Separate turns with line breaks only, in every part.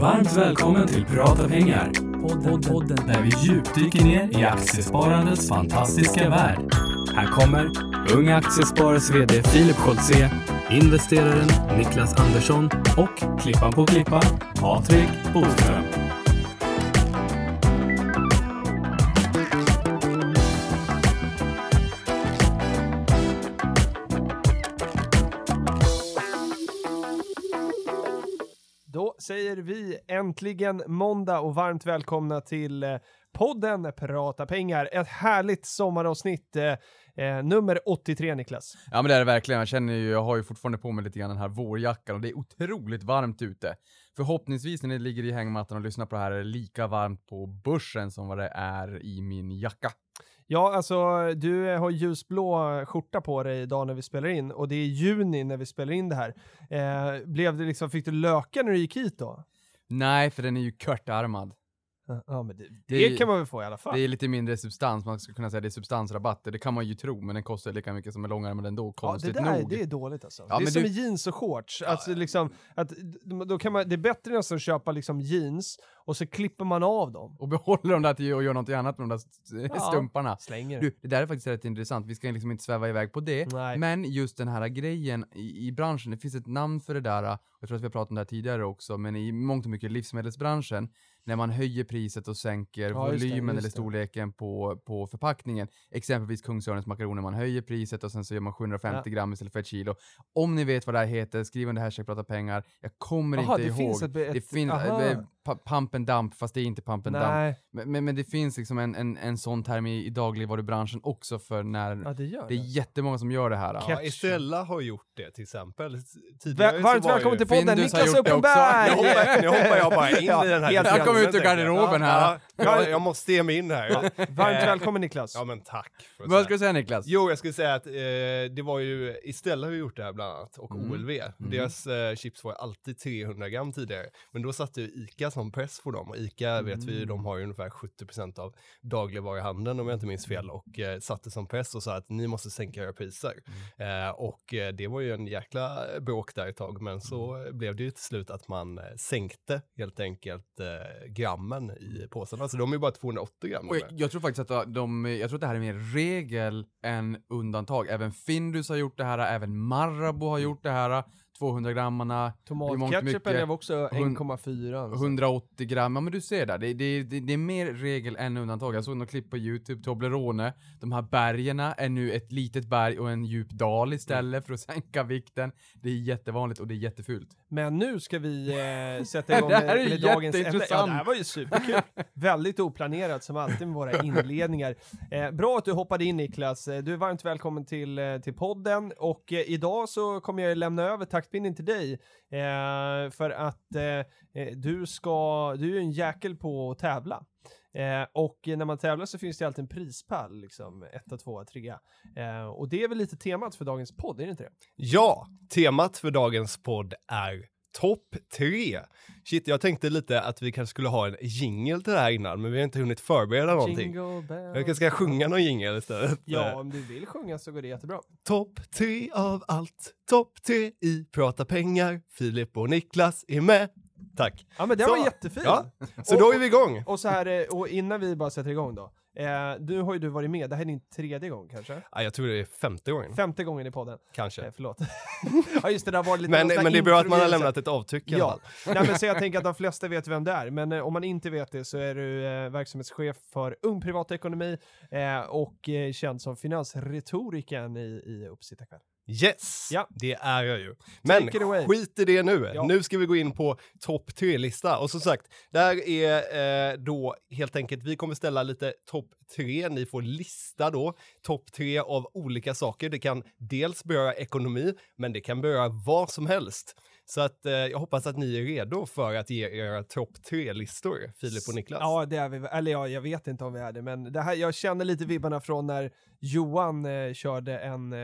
Varmt välkommen till Prata pengar. Podden, podden där vi djupdyker ner i aktiesparandets fantastiska värld. Här kommer Unga Aktiesparares VD Filip Scholtze, investeraren Niklas Andersson och klippan på klippan Patrik Boström.
Säger vi äntligen måndag och varmt välkomna till eh, podden Prata pengar. Ett härligt sommaravsnitt, eh, eh nummer 83 Niklas.
Ja men det är det verkligen, jag känner ju, jag har ju fortfarande på mig lite grann den här vårjackan och det är otroligt varmt ute. Förhoppningsvis när ni ligger i hängmattan och lyssnar på det här är det lika varmt på börsen som vad det är i min jacka.
Ja, alltså du eh, har ljusblå skjorta på dig idag när vi spelar in och det är juni när vi spelar in det här. Eh, blev det liksom, fick du löka när du gick hit då?
Nej, för den är ju kortärmad.
Ja, Ja, men det, det,
Det
kan man väl få i alla fall.
Det är lite mindre substans, man skulle kunna säga det är substansrabatter, det kan man ju tro, men den kostar lika mycket som en långärmad ändå,
Ja, det
konstigt
där
nog.
det är dåligt alltså.
Ja,
det är som
du-
i jeans och shorts. Alltså, liksom, att, då kan man, det är bättre nästan att köpa liksom jeans och så klipper man av dem.
Och behåller de där till och gör något annat med de där
Ja.
stumparna.
Slänger.
Du, det där är faktiskt rätt intressant, vi ska liksom inte sväva iväg på det,
Nej.
men just den här grejen i, i branschen, det finns ett namn för det där, jag tror att vi har pratat om det här tidigare också, men i mångt och mycket livsmedelsbranschen, när man höjer priset och sänker
Ja, just det,
volymen
just
eller storleken på, på förpackningen, exempelvis Kungsörnens makaroner, man höjer priset och sen så gör man 750 gram istället för ett kilo. Om ni vet vad det här heter, skriv under hashtag prata pengar. Jag kommer
Jaha,
inte
det
ihåg.
finns ett- ett-
det finns
aha.
Pump and dump, fast det är inte pump and dump.
Nej,
Men, men, men det finns liksom en, en, en sån term i, i dagligvarubranschen också för när
ja det gör
det är jättemånga som gör det här.
Ja, Estrella har gjort det till exempel. Tidigare så
varmt
var
välkommen till podden,
Findus
Niklas
det.
Uppenberg!
Nu hoppar, nu hoppar jag bara in
Ja,
i den här
helt
Jag kom ut ur garderoben här.
Ja, jag, jag måste ge mig in här.
Varmt
Eh,
välkommen Niklas.
Ja men tack.
Vad
säga.
ska du säga Niklas?
Jo, jag skulle säga att eh, det var ju, Estrella har gjort det här bland annat, och
Mm.
OLV. Deras eh, chips var alltid 300 gram tidigare, men då satte ju ICA som press på dem, och ICA vet vi ju, de har ju ungefär 70% av dagligvaruhandeln om jag inte minns fel, och eh, satte som press och sa att ni måste sänka era priser. Eh, och eh, det var ju en jäkla bråk där ett tag, men så blev det ju till slut att man eh, sänkte helt enkelt eh, grammen i påsarna, så de är ju bara 280 gram.
Och jag, jag tror faktiskt att de, jag tror att det här är mer regel än undantag. Även Findus har gjort det här, även Marabou har gjort det här. 200 grammarna, mycket
är också
hund-
1,4. alltså.
180 gram, ja men du ser där, det, det, det, det är mer regel än undantag. Jag såg något klipp på YouTube, Toblerone, de här bergerna är nu ett litet berg och en djup dal istället för att sänka vikten. Det är jättevanligt och det är jättefult.
Men nu ska vi eh, sätta igång med, med dagens ämne. Ja, det här var ju superkul. Väldigt oplanerat som alltid med våra inledningar. Eh, bra att du hoppade in Niklas. Eh, Du är varmt välkommen till, eh, till podden och eh, idag så kommer jag lämna över taktpinnen till dig. Eh, för att eh, eh, du ska, du är ju en jäkel på att tävla. Eh, och när man tävlar så finns det alltid en prispall, liksom etta, tvåa, trea. Eh, och det är väl lite temat för dagens podd, är det inte det?
Ja, temat för dagens podd är topp tre. Shit, jag tänkte lite att vi kanske skulle ha en jingle till det här innan, men vi har inte hunnit förbereda någonting. Jag kanske ska sjunga någon jingle istället.
Ja, om du vill sjunga så går det jättebra.
Topp tre av allt, topp tre i Prata pengar. Filip och Niklas är med. Tack.
Ja men
Så,
var jättefin.
Ja, så
Och-
då är vi igång.
Och så här, eh, och innan vi bara sätter igång då. Eh, nu har ju du varit med, det här är din tredje gång kanske?
Ja, jag tror det är femte gången,
Femte gången i podden.
kanske.
Eh, förlåt. ja just det, har varit lite
Men, men det är bra att man har lämnat ett avtryck i alla
Ja,
fall.
Nej, men så jag tänker att de flesta vet vem det är, men eh, om man inte vet det så är du eh, verksamhetschef för Ung Privatekonomi eh, och eh, känd som finansretorikern i, i Uppsittarkväll.
Yes,
Ja.
det är jag ju. Men skit i det nu.
Ja.
Nu ska vi gå in på topp tre-lista. Och som sagt, där är eh, då helt enkelt, vi kommer ställa lite topp tre. Ni får lista då topp tre av olika saker. Det kan dels beröra ekonomi, men det kan beröra vad som helst. Så att eh, jag hoppas att ni är redo för att ge era topp tre-listor, Filip och Niklas.
Ja, det är vi. Eller ja, jag vet inte om vi är det, men det här, jag känner lite vibbarna från när Johan eh, körde en, eh,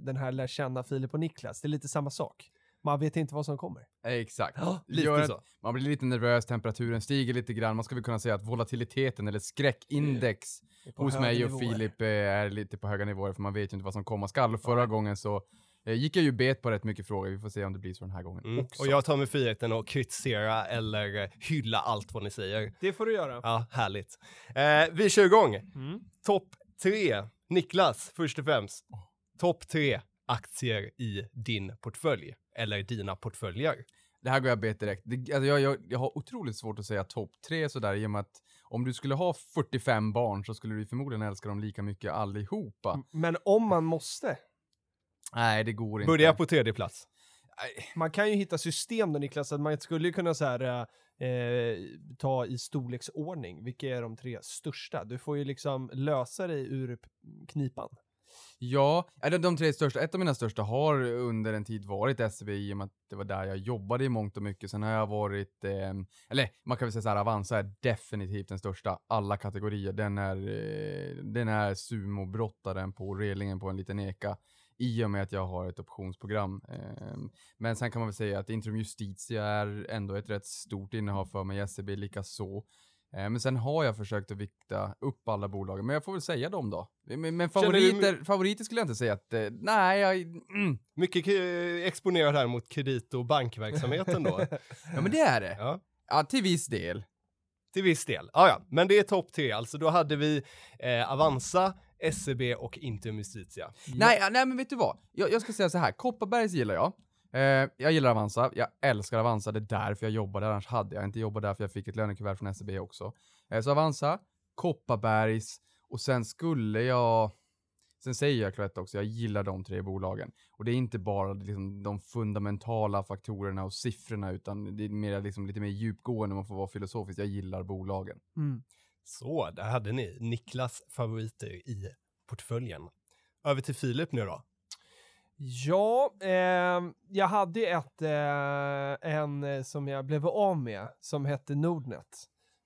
den här lär känna Filip och Niklas. Det är lite samma sak. Man vet inte vad som kommer.
Exakt.
lite
Gör att
så.
Man blir lite nervös, temperaturen stiger lite grann. Man väl kunna säga att volatiliteten eller skräckindex
På
hos mig och
nivåer.
Filip eh, är lite på höga nivåer för man vet ju inte vad som komma skall. Och förra gången så gick jag ju bet på rätt mycket frågor, vi får se om det blir så den här gången
Mm.
också.
Och jag tar mig friheten att kritisera eller eh, hylla allt vad ni säger.
Det får du göra.
Ja, härligt. Eh, vi kör igång.
Mm.
Topp tre. Niklas, först och främst. Topp tre aktier i din portfölj. Eller dina portföljer.
Det här går jag bet direkt. Det, alltså jag, jag, jag har otroligt svårt att säga topp tre sådär i och med att om du skulle ha 45 barn så skulle du förmodligen älska dem lika mycket allihopa.
Men om man måste.
Nej, det går inte.
Börja på tredje plats.
Man kan ju hitta system då Niklas, att man skulle ju kunna så här, eh, eh, ta i storleksordning. Vilka är de tre största? Du får ju liksom lösa dig ur knipan.
Ja, de, de tre största, ett av mina största har under en tid varit SEB i och med att det var där jag jobbade i mångt och mycket. Sen har jag varit, ehm, eller man kan väl säga så här, Avanza är definitivt den största, alla kategorier. Den är, eh, den är sumobrottaren på relingen på en liten eka i och med att jag har ett optionsprogram. Ehm, men sen kan man väl säga att Intrum Justitia är ändå ett rätt stort innehav för mig, SEB lika så. Eh, Men sen har jag försökt att vikta upp alla bolagen, men jag får väl säga dem då. Men,
du-
favoriter, favoriter skulle jag inte säga att, eh, nej, jag, mm.
Mycket exponerad här mot kredit och bankverksamheten då.
ja men det är det.
ja.
Ja, till viss del.
Till viss del. Ah, ja, men det är topp tre. Alltså då hade vi eh, Avanza, SEB och inte Justitia.
Nej, ja, nej men vet du vad? Jag, jag ska säga så här, Kopparbergs gillar jag. Eh, jag gillar Avanza, jag älskar Avanza, det är därför jag jobbar där, annars hade jag inte jobbat där för jag fick ett lönekuvert från SEB också. Eh, så Avanza, Kopparbergs och sen skulle jag, sen säger jag Cloetta också, jag gillar de tre bolagen. Och det är inte bara liksom, de fundamentala faktorerna och siffrorna utan det är mer, liksom, lite mer djupgående, man får vara filosofisk, jag gillar bolagen.
Mm.
Så, där hade ni Niklas favoriter i portföljen. Över till Filip nu då.
Ja, eh, jag hade ett, eh, en eh, som jag blev av med som hette Nordnet.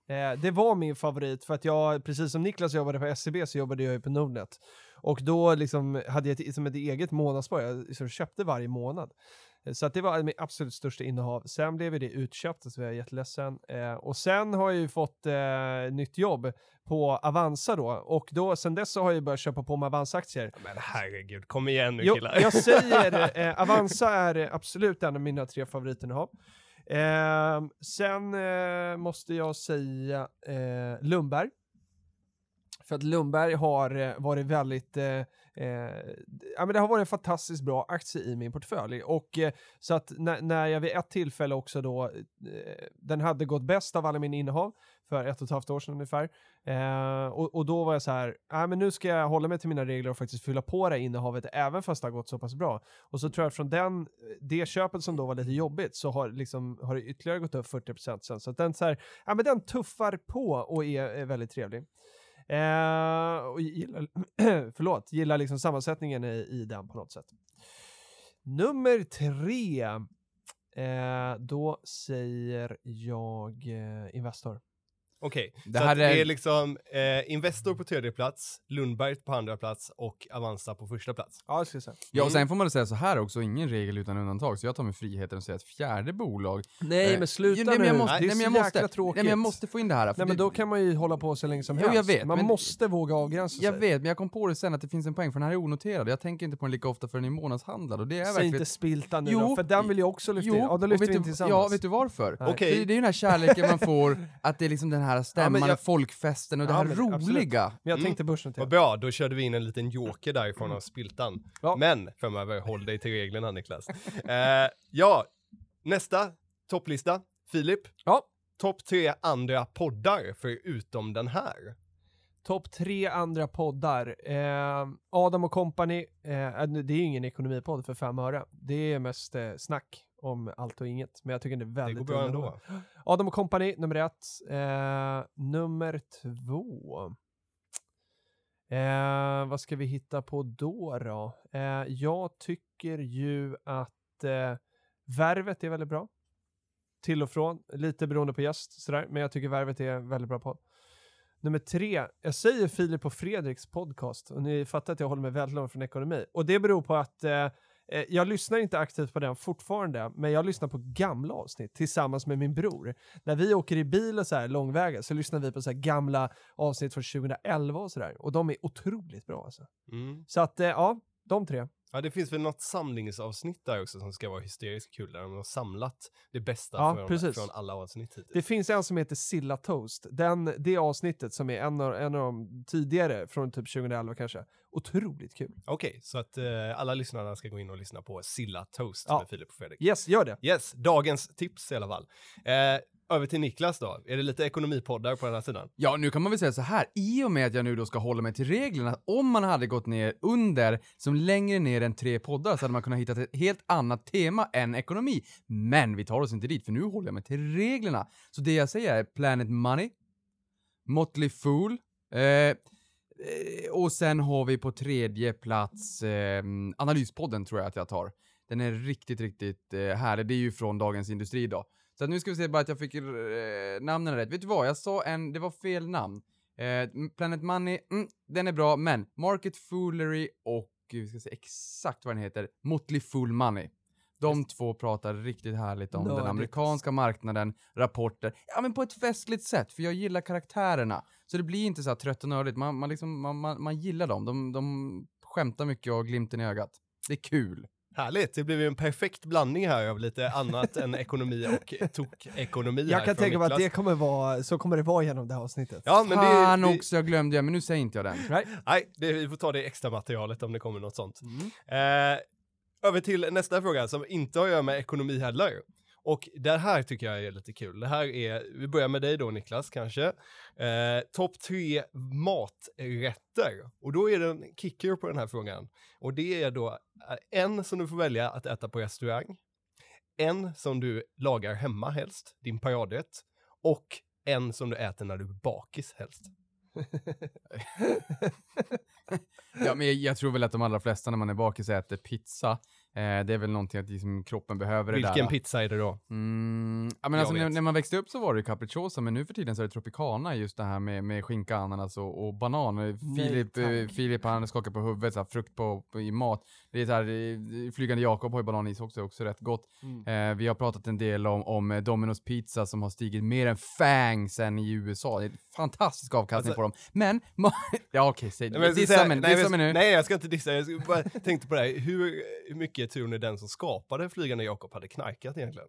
Eh, det var min favorit för att jag, precis som Niklas jobbade på SCB så jobbade jag ju på Nordnet. Och då liksom hade jag ett, som ett eget månadsspar, jag liksom köpte varje månad. Eh, Så att det var mitt absolut största innehav. Sen blev det utköpt, så jag är jätteledsen. Eh, och sen har jag ju fått eh, nytt jobb på Avanza då. Och då, sen dess så har jag börjat köpa på mig Avanza-aktier.
Men herregud, kom igen nu
Jo,
killar.
jag säger, eh, Avanza är eh, absolut en av mina tre favoritinnehav. Eh, sen eh, måste jag säga eh, Lundberg. För att Lundberg har eh, varit väldigt, eh, ja men det har varit en fantastiskt bra aktie i min portfölj. Och eh, så att när, när jag vid ett tillfälle också då, eh, den hade gått bäst av alla mina innehav för ett och ett halvt år sedan ungefär. Eh, och, och då var jag så här, nej men nu ska jag hålla mig till mina regler och faktiskt fylla på det här innehavet även fast det har gått så pass bra. Och så tror jag att från den, det köpet som då var lite jobbigt så har, liksom, har det ytterligare gått upp 40% sen. Så att den så här, ja men den tuffar på och är, är väldigt trevlig. Eh, och gillar, förlåt, gillar liksom sammansättningen i, i den på något sätt. Nummer tre, eh, då säger jag eh, Investor.
Okej,
Det
så
här
det
är-
är liksom eh, Investor på tredje plats, Lundberg på andra plats och Avanza på första plats.
Ja, det ska jag säga.
Ja, och
Mm.
sen får man säga så här också, ingen regel utan undantag, så jag tar mig friheten att säga ett fjärde bolag.
Nej,
Eh,
men sluta
jo, nej, men jag
nu.
måste,
det är
nej, men jag
så
måste,
jäkla tråkigt.
Nej, men jag måste få in det här. för
Nej, men
det-
då kan man ju hålla på så länge som
Jo, jag
helst.
vet,
man
men-
måste våga avgränsa
Jag
sig.
vet, men jag kom på det sen att det finns en poäng, för den här är onoterad. Jag tänker inte på den lika ofta för den är månadshandlad och det är
Säg
verkligen...
inte spilta nu
Jo,
då, för den vill jag också lyfta in. Ja, då lyfter vi in tillsammans.
Ja, vet du varför?
Nej.
Okej.
Det är ju den här kärleken man får, att det är liksom den här stämman,
jag-
folkfesten och det
Ja,
här
men absolut.
roliga.
Men jag
Mm.
tänkte börsen till.
Vad bra, då körde vi in en liten joker därifrån av spiltan.
Ja.
Men framöver, håll dig till reglerna Niklas. eh, ja, nästa topplista, Filip.
Ja.
Topp tre andra poddar förutom den här.
Topp tre andra poddar. Eh, Adam och Company. Eh, det är ju ingen ekonomipodd för fem öre. Det är mest eh, snack om allt och inget. Men jag tycker det är
Det
väldigt
går bra ändå.
Adam och Company, nummer ett. Eh, nummer två. Eh, vad ska vi hitta på då då? Eh, jag tycker ju att eh, Värvet är väldigt bra. Till och från, lite beroende på gäst sådär, men jag tycker Värvet är väldigt bra på. Nummer tre, jag säger Filip och Fredriks podcast och ni fattar att jag håller mig väldigt långt från ekonomi. Och det beror på att eh, jag lyssnar inte aktivt på den fortfarande, men jag lyssnar på gamla avsnitt tillsammans med min bror. När vi åker i bil och så här långväga så lyssnar vi på så gamla avsnitt från 2011 och sådär. Och de är otroligt bra alltså.
Mm.
Så att, eh, ja, de tre.
Ja, det finns väl något samlingsavsnitt där också som ska vara hysteriskt kul, där de har samlat det bästa
Ja,
från,
precis.
från alla avsnitt hittills.
Det finns en som heter Silla Toast. Den, det avsnittet som är en av, en av de tidigare, från typ 2011 kanske. Otroligt kul.
Okej, så att eh, alla lyssnarna ska gå in och lyssna på Silla Toast
Ja.
med Filip och Fredrik.
Yes, gör det.
Yes, dagens tips i alla fall. Eh, över till Niklas då. Är det lite ekonomipoddar på den här sidan?
Ja, nu kan man väl säga så här, i och med att jag nu då ska hålla mig till reglerna, om man hade gått ner under, som längre ner än tre poddar, så hade man kunnat hitta ett helt annat tema än ekonomi. Men vi tar oss inte dit, för nu håller jag mig till reglerna. Så det jag säger är Planet Money, Motley Fool, eh, och sen har vi på tredje plats eh, Analyspodden tror jag att jag tar. Den är riktigt, riktigt eh, härlig. Det är ju från Dagens Industri då. Så att nu ska vi se bara att jag fick eh, namnen rätt. Vet du vad? Jag sa en, det var fel namn. Eh, Planet Money, mm, den är bra, men Market Foolery och, vi ska se exakt vad den heter, Motley Fool Money. De två pratar riktigt härligt om den
Nördigt.
amerikanska marknaden, rapporter, ja men på ett festligt sätt, för jag gillar karaktärerna. Så det blir inte så här trött och nördigt, man, man, liksom, man, man, man gillar dem, de, de skämtar mycket och har glimten i ögat. Det är kul.
Härligt, det blev ju en perfekt blandning här av lite annat än ekonomi och tok-ekonomi
Jag kan tänka mig att det kommer vara, så kommer det vara genom det här avsnittet.
Ja, men
Fan
det, det,
också, jag glömde jag, men nu säger inte jag den.
Right?
Nej, det, vi får ta det extra materialet om det kommer något sånt.
Mm.
Eh, över till nästa fråga som inte har att göra med ekonomi heller. Och det här tycker jag är lite kul. Det här är, vi börjar med dig då Niklas kanske. Eh, Topp tre maträtter. Och då är det en kicker på den här frågan. Och det är då eh, en som du får välja att äta på restaurang. En som du lagar hemma helst, din paradrätt. Och en som du äter när du är bakis helst.
Ja, men jag, jag tror väl att de allra flesta när man är bakis äter pizza. Eh, det är väl någonting att liksom, kroppen behöver det
Vilken
där.
pizza är det då?
Mm, ja, men alltså, när, när man växte upp så var det capricciosa, men nu för tiden så är det tropicana, just det här med, med skinka, ananas och, och banan. Eh, Filip, eh,
tack.
Filip han skakar på huvudet, så här, frukt på, på, i mat. Det är så här, Flygande Jakob har ju bananis också, också rätt gott.
Mm.
Eh, vi har pratat en del om, om Domino's Pizza som har stigit mer än fang sen i USA. Det är fantastisk avkastning
Alltså-
på dem. Men, ja okej, säg
Nej, jag ska
dissa
nej,
mig nu.
Nej, jag ska inte dissa. Jag ska bara tänkte på det här. Hur, hur mycket tror ni den som skapade Flygande Jakob hade knarkat egentligen?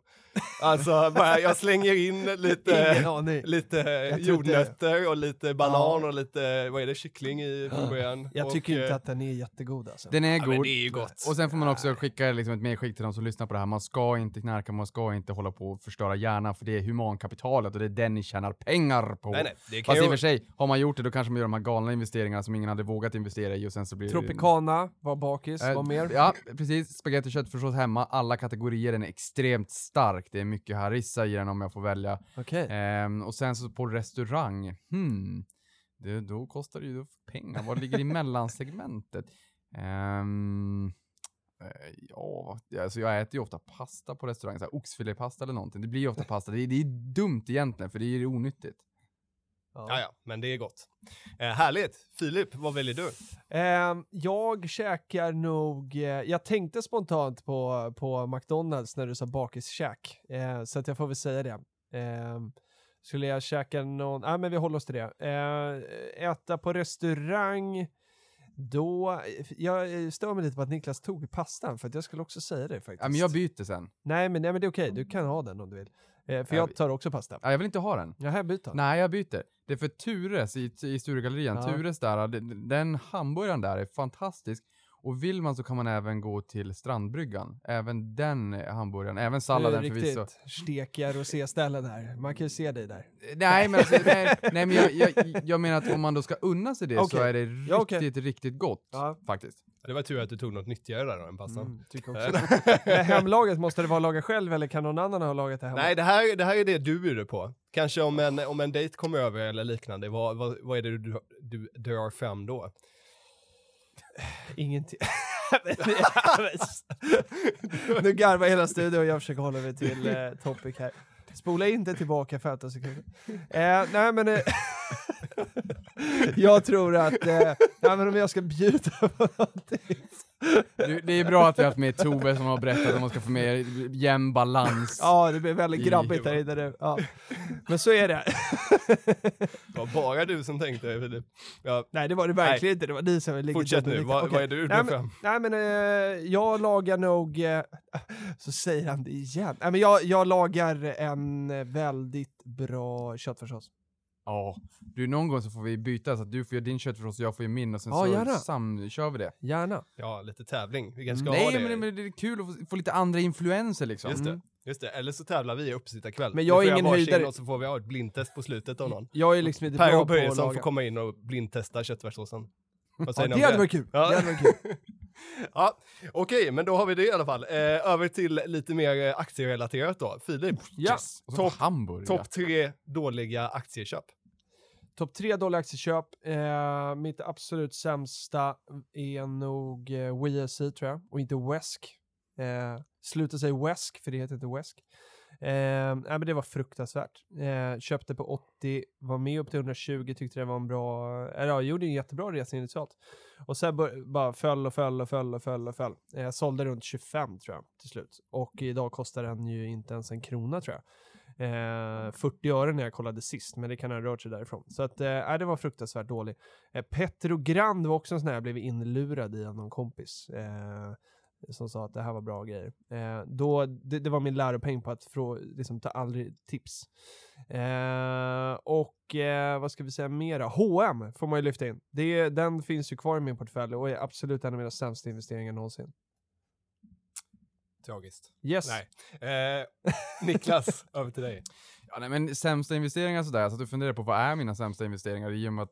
Alltså, bara, jag slänger in lite, lite jordnötter och lite banan
Ja.
och lite, vad är det, kyckling i från början.
Jag
och,
tycker inte
eh,
att den är jättegod alltså.
Den är
Ja,
god.
men det är ju gott.
Och sen får man också skicka liksom ett medskick till de som lyssnar på det här. Man ska inte knarka, man ska inte hålla på och förstöra hjärnan, för det är humankapitalet och det är den ni tjänar pengar på.
Nej, nej, det kan
Fast i och för sig, har man gjort det då kanske man gör de här galna investeringarna som ingen hade vågat investera i och sen så blir det...
Tropicana var bakis,
Eh,
vad mer?
Ja, precis. Spagetti och köttfärssås hemma, alla kategorier. Den är extremt stark. Det är mycket harissa i den om jag får välja.
Okej.
Ehm, och sen så på restaurang, hmm. Det, då kostar det ju pengar. Vad ligger i mellansegmentet? Ehm, eh, ja, alltså jag äter ju ofta pasta på restaurang, så här oxfilépasta eller någonting. Det blir ju ofta pasta. Det, är- det är dumt egentligen, för det är onyttigt.
Ja, ja, men det är gott. Eh, härligt. Filip, vad väljer du?
Ehm, jag käkar nog, eh, jag tänkte spontant på, på McDonalds när du sa bakiskäk, eh, så att jag får väl säga det. Ehm, skulle jag käka någon, nej men vi håller oss till det. Eh, äta på restaurang, då, jag stör mig lite på att Niklas tog pastan för att jag skulle också säga det faktiskt.
Ja, men jag byter sen.
nej, men, nej men det är okej, du kan ha den om du vill. Eh, för
Ja,
jag
vi-
tar också pasta.
Ja, jag vill inte ha den.
Jaha, byt då.
Nej, jag byter. Det är för Tures i, i Sturegallerian.
Ja.
Tures där, den hamburgaren där är fantastisk. Och vill man så kan man även gå till Strandbryggan. Även den eh, hamburgaren, även salladen
det är
förvisso.
riktigt stekiga roséställen här. Man kan ju se dig där.
Nej, men, alltså, nej, nej, men jag, jag, jag menar att om man då ska unna sig det så
Okej.
är det riktigt,
Ja, okej.
riktigt gott.
Ja.
Faktiskt.
Det var tur att du tog något nyttigare där då än pastan.
Mm, tycker också det. Men hemlaget, måste det vara laga själv eller kan någon annan ha lagat det hemma?
Nej, det här, det här är det du bjuder på. Kanske om en, om en dejt kommer över eller liknande, vad, vad, vad är det du, du drar fram då?
Ingenting. nu garvar hela studion och jag försöker hålla mig till eh, topic här. Spola inte tillbaka 15 sekunder. Eh, nej men... Eh, jag tror att... Eh, nej, men om jag ska bjuda på någonting.
Du, det är bra att vi har haft med Tove som har berättat att man ska få mer jämn balans.
Ja, det blir väldigt grabbigt där inne nu. Ja. Men så är det.
Det var bara du som tänkte. Filip. Ja,
Nej, det var det verkligen inte. Det var ni som ligger
fortsätt nu, vad, vad är du
Nej, men-
fram?
Nej men eh, jag lagar nog, eh, så säger han det igen. Nej men jag, jag lagar en eh, väldigt bra köttfärssås.
Ja. Du, någon gång så får vi byta så att du får göra din köttfärssås och jag får göra min och sen
Ja,
så
gärna.
samkör vi det.
Gärna.
Ja, lite tävling. Vi kanske ska
Nej
ha det.
men, det- men det är kul att få, få lite andra influenser liksom.
Just det.
Mm.
Just det, eller så tävlar vi i uppesittarkväll.
Men
Vi
jag
får
är
göra
ingen
varsin
höjdare.
Och så får vi ha ett blindtest på slutet av någon.
Jag är liksom inte
Per
bra
och
på att
Börjesson får
laga.
komma in och blindtesta köttfärssåsen. Vad
Ja,
säger ni
det
om
hade varit kul.
Ja.
Det hade varit kul.
Ja, okej, men då har vi det i alla fall. Eh, över till lite mer eh, aktierelaterat då. Filip,
Ja.
Yes. Och så
Topp-
hamburgare.
topp tre dåliga aktieköp.
Topp tre dåliga aktieköp. Eh, mitt absolut sämsta är nog eh, WSC tror jag, och inte Wesk. Eh, sluta säga Wesk, för det heter inte Wesk. Eh, nej, men det var fruktansvärt. Eh, köpte på 80, var med upp till 120, tyckte det var en bra, eh, eller ja, gjorde en jättebra resa initialt. Och sen bör, bara föll och föll och föll och föll och föll. Eh, sålde runt 25 tror jag till slut. Och idag kostar den ju inte ens en krona tror jag. Eh, 40 öre när jag kollade sist, men det kan ha rört sig därifrån. Så att, eh, äh, det var fruktansvärt dålig. Eh, Petrogrand var också en sån här jag blev inlurad i av någon kompis. Eh, som sa att det här var bra grejer. Eh, då, det, det var min läropeng på att frå, liksom, ta aldrig tips. Eh, och eh, vad ska vi säga mera? H&M får man ju lyfta in. Det, den finns ju kvar i min portfölj och är absolut en av mina sämsta investeringar någonsin.
Tragiskt.
Yes.
Nej. Eh, Niklas, över till dig.
Ja, nej, men sämsta investeringar sådär, jag satt och funderade på vad är mina sämsta investeringar i och med att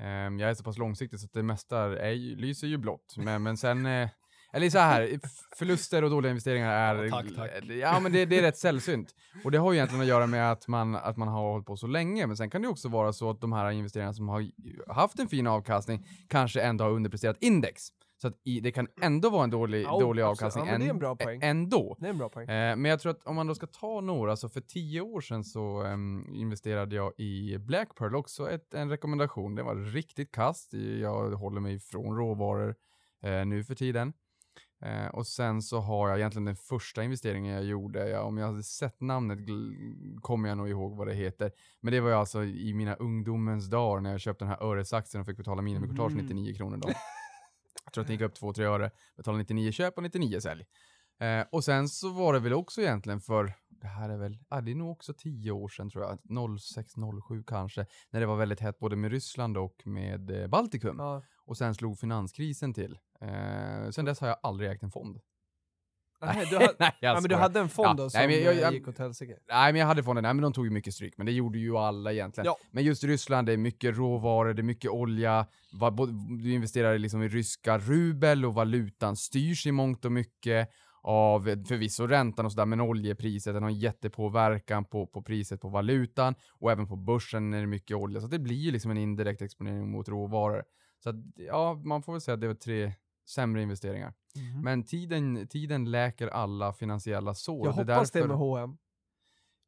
ehm, jag är så pass långsiktig så att det mesta är, lyser ju blått. Men, men sen, eh, eller så här, förluster och dåliga investeringar är,
Ja, tack, tack.
ja men det, det är rätt sällsynt. Och det har ju egentligen att göra med att man, att man har hållit på så länge, men sen kan det också vara så att de här investeringarna som har haft en fin avkastning kanske ändå har underpresterat index. Så att i, det kan ändå vara en dålig,
Ja,
dålig avkastning
Ja, men det är en bra poäng.
ändå.
Det är en bra poäng.
Eh, men jag tror att om man då ska ta några, så för tio år sedan så ehm, investerade jag i Black Pearl, också ett, en rekommendation. Det var riktigt kast. Jag håller mig ifrån råvaror eh, nu för tiden. Eh, och sen så har jag egentligen den första investeringen jag gjorde, jag, om jag hade sett namnet kommer jag nog ihåg vad det heter. Men det var ju alltså i mina ungdomens dagar när jag köpte den här Öresaktien och fick betala minimicourtage
Mm.
99 kronor då. Jag tror att det gick upp 2-3 öre, betalade 99 köp och 99 sälj. Eh, och sen så var det väl också egentligen för, det här är väl, ah, det är nog också 10 år sedan tror jag, 06-07 kanske, när det var väldigt hett både med Ryssland och med eh, Baltikum.
Ja.
Och sen slog finanskrisen till. Eh, sen dess har jag aldrig ägt en fond.
Nej, du hade,
nej, jag
ja, men du hade en fond då som
nej, men jag-
eh,
jag-
gick åt helsike.
Nej, men jag hade fonden, nej men de tog ju mycket stryk, men det gjorde ju alla egentligen.
Ja.
Men just Ryssland, det är mycket råvaror, det är mycket olja, du investerar liksom i ryska rubel och valutan styrs i mångt och mycket av förvisso räntan och sådär, men oljepriset, den har en jättepåverkan på, på priset på valutan och även på börsen är det mycket olja, så det blir ju liksom en indirekt exponering mot råvaror. Så att, ja, man får väl säga att det var tre sämre investeringar.
Mhm.
Men tiden, tiden läker alla finansiella sår.
Jag
Det
hoppas det
därför-
med H&M.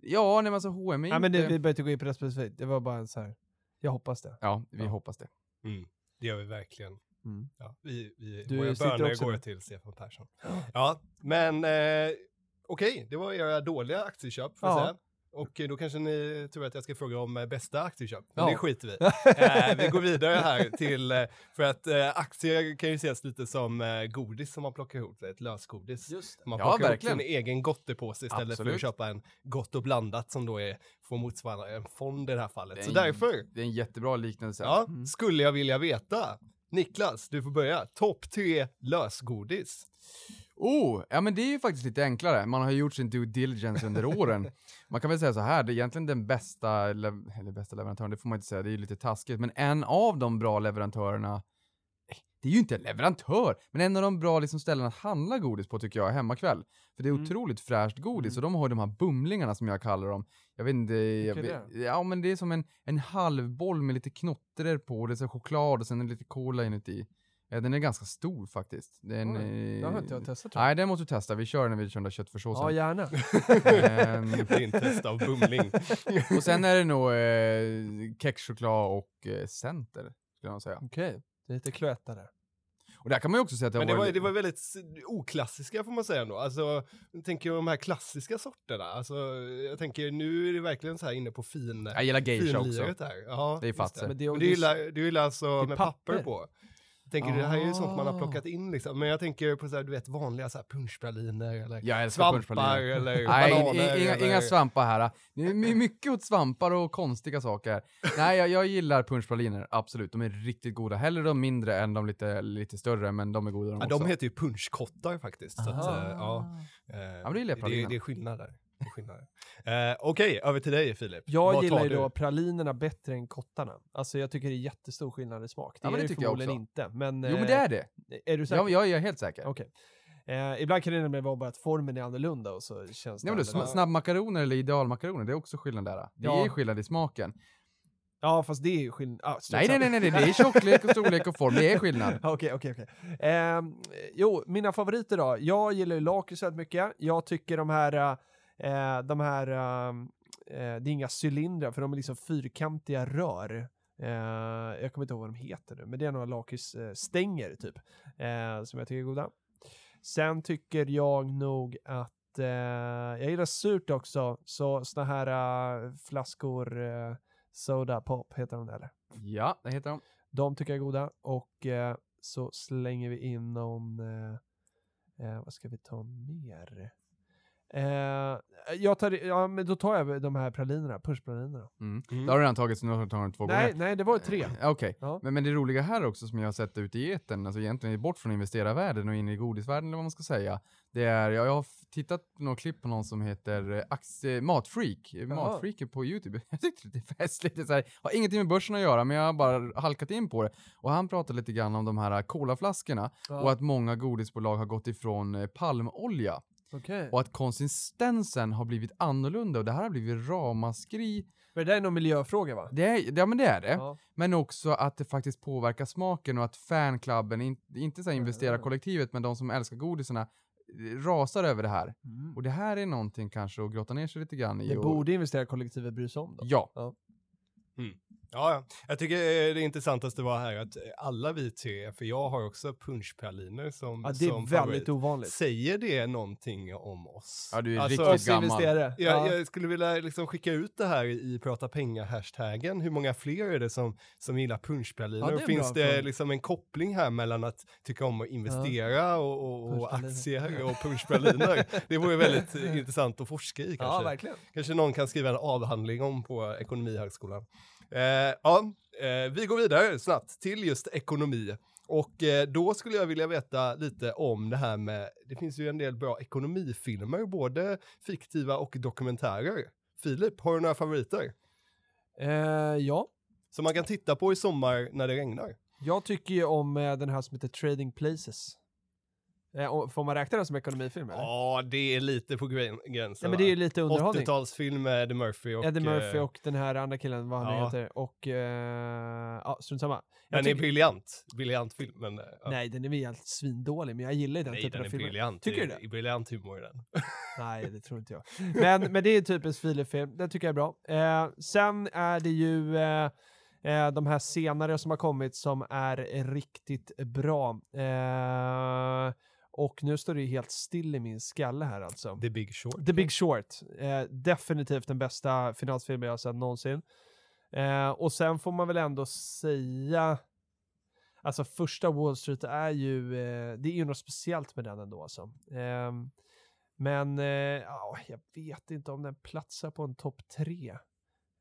Ja, nej men alltså H&M är
Nej men
inte...
det, vi behöver inte gå in på det specifikt, det var bara en så här. jag hoppas det.
Ja, vi
Ja.
hoppas det.
Mm, det gör vi verkligen.
Mm.
Ja, vi, vi,
Du
våra
sitter
böner
också
går till Stefan Persson. Ja, men eh, okej, det var era dåliga aktieköp får
Ja.
säga. Och då kanske ni tror att jag ska fråga om eh, bästa aktieköp. Men
Ja.
det skiter vi eh, Vi går vidare här till, eh, för att eh, aktier kan ju ses lite som eh, godis som man plockar ihop, ett lösgodis.
Just
Man
Ja,
plockar ihop
verkligen.
sin egen gottepåse istället för
Absolut.
att köpa en gott och blandat som då är, får motsvara en fond i det här fallet.
Det är
Så
en-
därför,
Det är en jättebra liknelse.
ja,
Mm.
skulle jag vilja veta. Niklas, du får börja. Topp tre lösgodis.
Oh, ja men det är ju faktiskt lite enklare. Man har gjort sin due diligence under åren. Man kan väl säga så här, det är egentligen den bästa, eller bästa leverantören, det får man inte säga, det är ju lite taskigt, men en av de bra leverantörerna, eh, det är ju inte en leverantör, men en av de bra liksom ställen att handla godis på tycker jag är Hemmakväll. För det är
Mm.
otroligt fräscht godis
Mm.
och de har ju de här bumlingarna som jag kallar dem. Jag vet inte, jag vet, ja men det är som en, en halvboll med lite knottror på, det är så choklad och sen är lite cola inuti. Ja, den är ganska stor faktiskt. Den,
Oj, Det har inte jag testat tror jag.
Nej, den måste du testa. Vi kör när vi kör den köttfärssåsen.
Ja, gärna.
Ehm,
Din test av bumling.
och sen är det nog eh, kexchoklad och eh, center, skulle jag säga.
Okej, det är lite där.
Och där kan man ju också säga att det
Men
har
det var,
varit...
det var väldigt s- oklassiska får man säga ändå. Alltså, jag tänker de här klassiska sorterna. Alltså, jag tänker nu är det verkligen så här inne på fin,
Jag gillar geisha också.
finliret här. Ja,
Det är
just.
Men det är
Men du gillar, du gillar alltså
är
med
papper.
papper på? Tänker det här är ju sånt man har
Ah.
plockat in liksom. Men jag tänker på så här, du vet vanliga så här punschpraliner eller
Jag
svampar eller
Nej,
bananer.
inga,
eller...
inga svampar här. Det är my- mycket åt svampar och konstiga saker. Nej, jag, jag gillar punschpraliner, absolut. De är riktigt goda. Hellre de mindre än de lite, lite större, men de är goda de
Ja,
också.
de heter ju punschkottar faktiskt. Så att, eh, ja, eh,
men det
det, det är skillnad där. Det är skillnad där. Eh, Okej, över till dig Filip.
Jag
Vad
gillar ju då pralinerna bättre än kottarna. Alltså jag tycker det är jättestor skillnad i smak. Det
Ja,
är
det
det förmodligen inte. Men,
Jo, men det är det.
eh, Är du säker?
Jag, jag är helt säker.
Okej. Eh, ibland kan det nämligen vara bara att formen är annorlunda och så känns det
Ja, men snabbmakaroner eller idealmakaroner, det är också skillnad där. Det
Ja.
är skillnad i smaken.
Ja, fast det är ju skillnad. Ah,
Nej, nej, nej, nej, det är tjocklek och storlek och form, det är skillnad.
Okej, okej, okej. Ehm, Jo, mina favoriter då. Jag gillar ju lakrits väldigt mycket. Jag tycker de här, eh, de här, ehm, eh, det är inga cylindrar för de är liksom fyrkantiga rör. Eh, jag kommer inte ihåg vad de heter nu, men det är några lakritsstänger typ, eh, som jag tycker är goda. Sen tycker jag nog att eh, jag gillar surt också, så såna här eh, flaskor eh, Soda Pop heter de där eller?
Ja, det heter de.
De tycker jag är goda. Och eh, så slänger vi in någon... Eh, eh, vad ska vi ta mer? Eh, jag tar, ja, men då tar jag de här pralinerna, punschpralinerna.
Mm.
Mm.
Det har du redan tagit, så nu har du tagit två
Nej,
gånger.
nej, det var tre.
Eh, Okej,
Ja.
men, men det roliga här också som jag har sett ute i etern, alltså egentligen bort från investerarvärlden och in i godisvärlden eller vad man ska säga. Det är, jag, jag har tittat på några klipp på någon som heter eh, Ax, eh, Matfreak, eh, Matfreaken på YouTube. Jag tyckte det är festligt, det så här, har ingenting med börsen att göra men jag har bara halkat in på det. Och han pratar lite grann om de här colaflaskorna
Ja.
och att många godisbolag har gått ifrån palmolja
Okej.
och att konsistensen har blivit annorlunda och det här har blivit ramaskri.
Men det där är någon miljöfråga va?
Det är, ja men det är det.
Ja.
Men också att det faktiskt påverkar smaken och att fanklubben, in, inte så här investerarkollektivet, men de som älskar godisarna, eh, rasar över det här.
Mm.
Och det här är någonting kanske att grotta ner sig lite grann i.
Det
och,
borde investerarkollektivet bry sig om då.
Ja.
Ja, ja. Jag tycker eh, det intressantaste var här att alla vi tre, för jag har också punschpraliner som,
Ja, det
som
är
favorit.
väldigt ovanligt.
Säger det någonting om oss?
Ja, du är
Alltså,
riktigt gammal.
investerare.
Jag,
Ja.
jag skulle vilja liksom skicka ut det här i prata pengar-hashtaggen. Hur många fler är det som, som gillar punschpraliner?
Ja, det är
och
en
finns
bra
det
fråga.
liksom en koppling här mellan att tycka om att investera och, och, och
Punschpraliner.
aktier och punschpraliner? det vore väldigt eh, intressant att forska i
Ja,
kanske.
verkligen.
kanske någon kan skriva en avhandling om på Ekonomihögskolan. Eh, ja, eh, vi går vidare snabbt till just ekonomi. Och eh, då skulle jag vilja veta lite om det här med, det finns ju en del bra ekonomifilmer, både fiktiva och dokumentärer. Filip, har du några favoriter?
Eh, ja,
Som man kan titta på i sommar när det regnar?
jag tycker ju om den här som heter Trading Places. Eh, får man räkna den som ekonomifilm eller?
Ja, det är lite på gränsen.
Ja, men det är ju lite underhållning.
80-talsfilm med Eddie Murphy och...
Eddie Murphy
eh,
och den här andra killen, vad han
ja.
heter. Och, eh, ja, strunt samma. Jag
Den är briljant. Briljant film, men... ja.
Nej, den är väl helt svindålig, men jag gillar den
Nej,
typen
den
av
är
filmer.
briljant.
Tycker du
Det
det?
är briljant humor i den.
Nej, det tror inte jag. Men, men det är typiskt Filip-film, det tycker jag är bra. Eh, sen är det ju eh, eh, de här senare som har kommit som är riktigt bra. Eh, och nu står det ju helt still i min skalle här alltså.
The Big Short.
The Big Short, eh, definitivt den bästa finansfilmen jag har sett någonsin. Eh, och sen får man väl ändå säga, alltså första Wall Street är ju, eh, det är ju något speciellt med den ändå alltså. Ehm, men ja, jag vet inte om den platsar på en topp tre.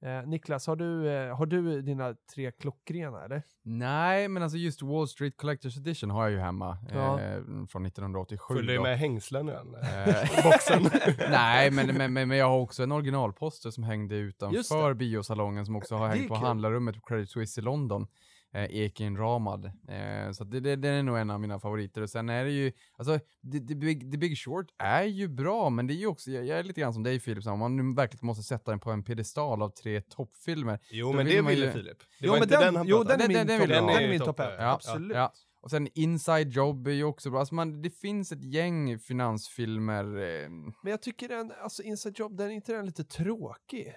Eh, Niklas, har du, eh, har du dina tre klockrena eller?
Nej, men alltså just Wall Street Collector's Edition har jag ju hemma.
Ja.
Eh, från 1987.
Följer
då.
du med hängslen i den?
Eh,
Boxen.
Nej, men, men, men, men jag har också en originalposter som hängde utanför biosalongen som också har hängt på handlarrummet på Credit Suisse i London. Eh, Ekin-ramad. Eh, så det, det, det är nog en av mina favoriter. Och sen är det ju, alltså, The, the, Big, The Big Short är ju bra, men det är ju också, jag, jag är lite grann som dig Filip, så om man nu verkligen måste sätta den på en piedestal av tre toppfilmer.
Jo, men
vill
det
man ju-
ville Filip. Det
Jo,
var
men
inte
den-
den han
jo, den är
om.
min
Den- den
topp
vill
den
ha.
är min
topp, ja.
ett.
Ja,
Absolut.
Ja. Och sen Inside Job är ju också bra. Alltså man, det finns ett gäng finansfilmer. Eh,
Men jag tycker den, alltså Inside Job, den är inte den lite tråkig?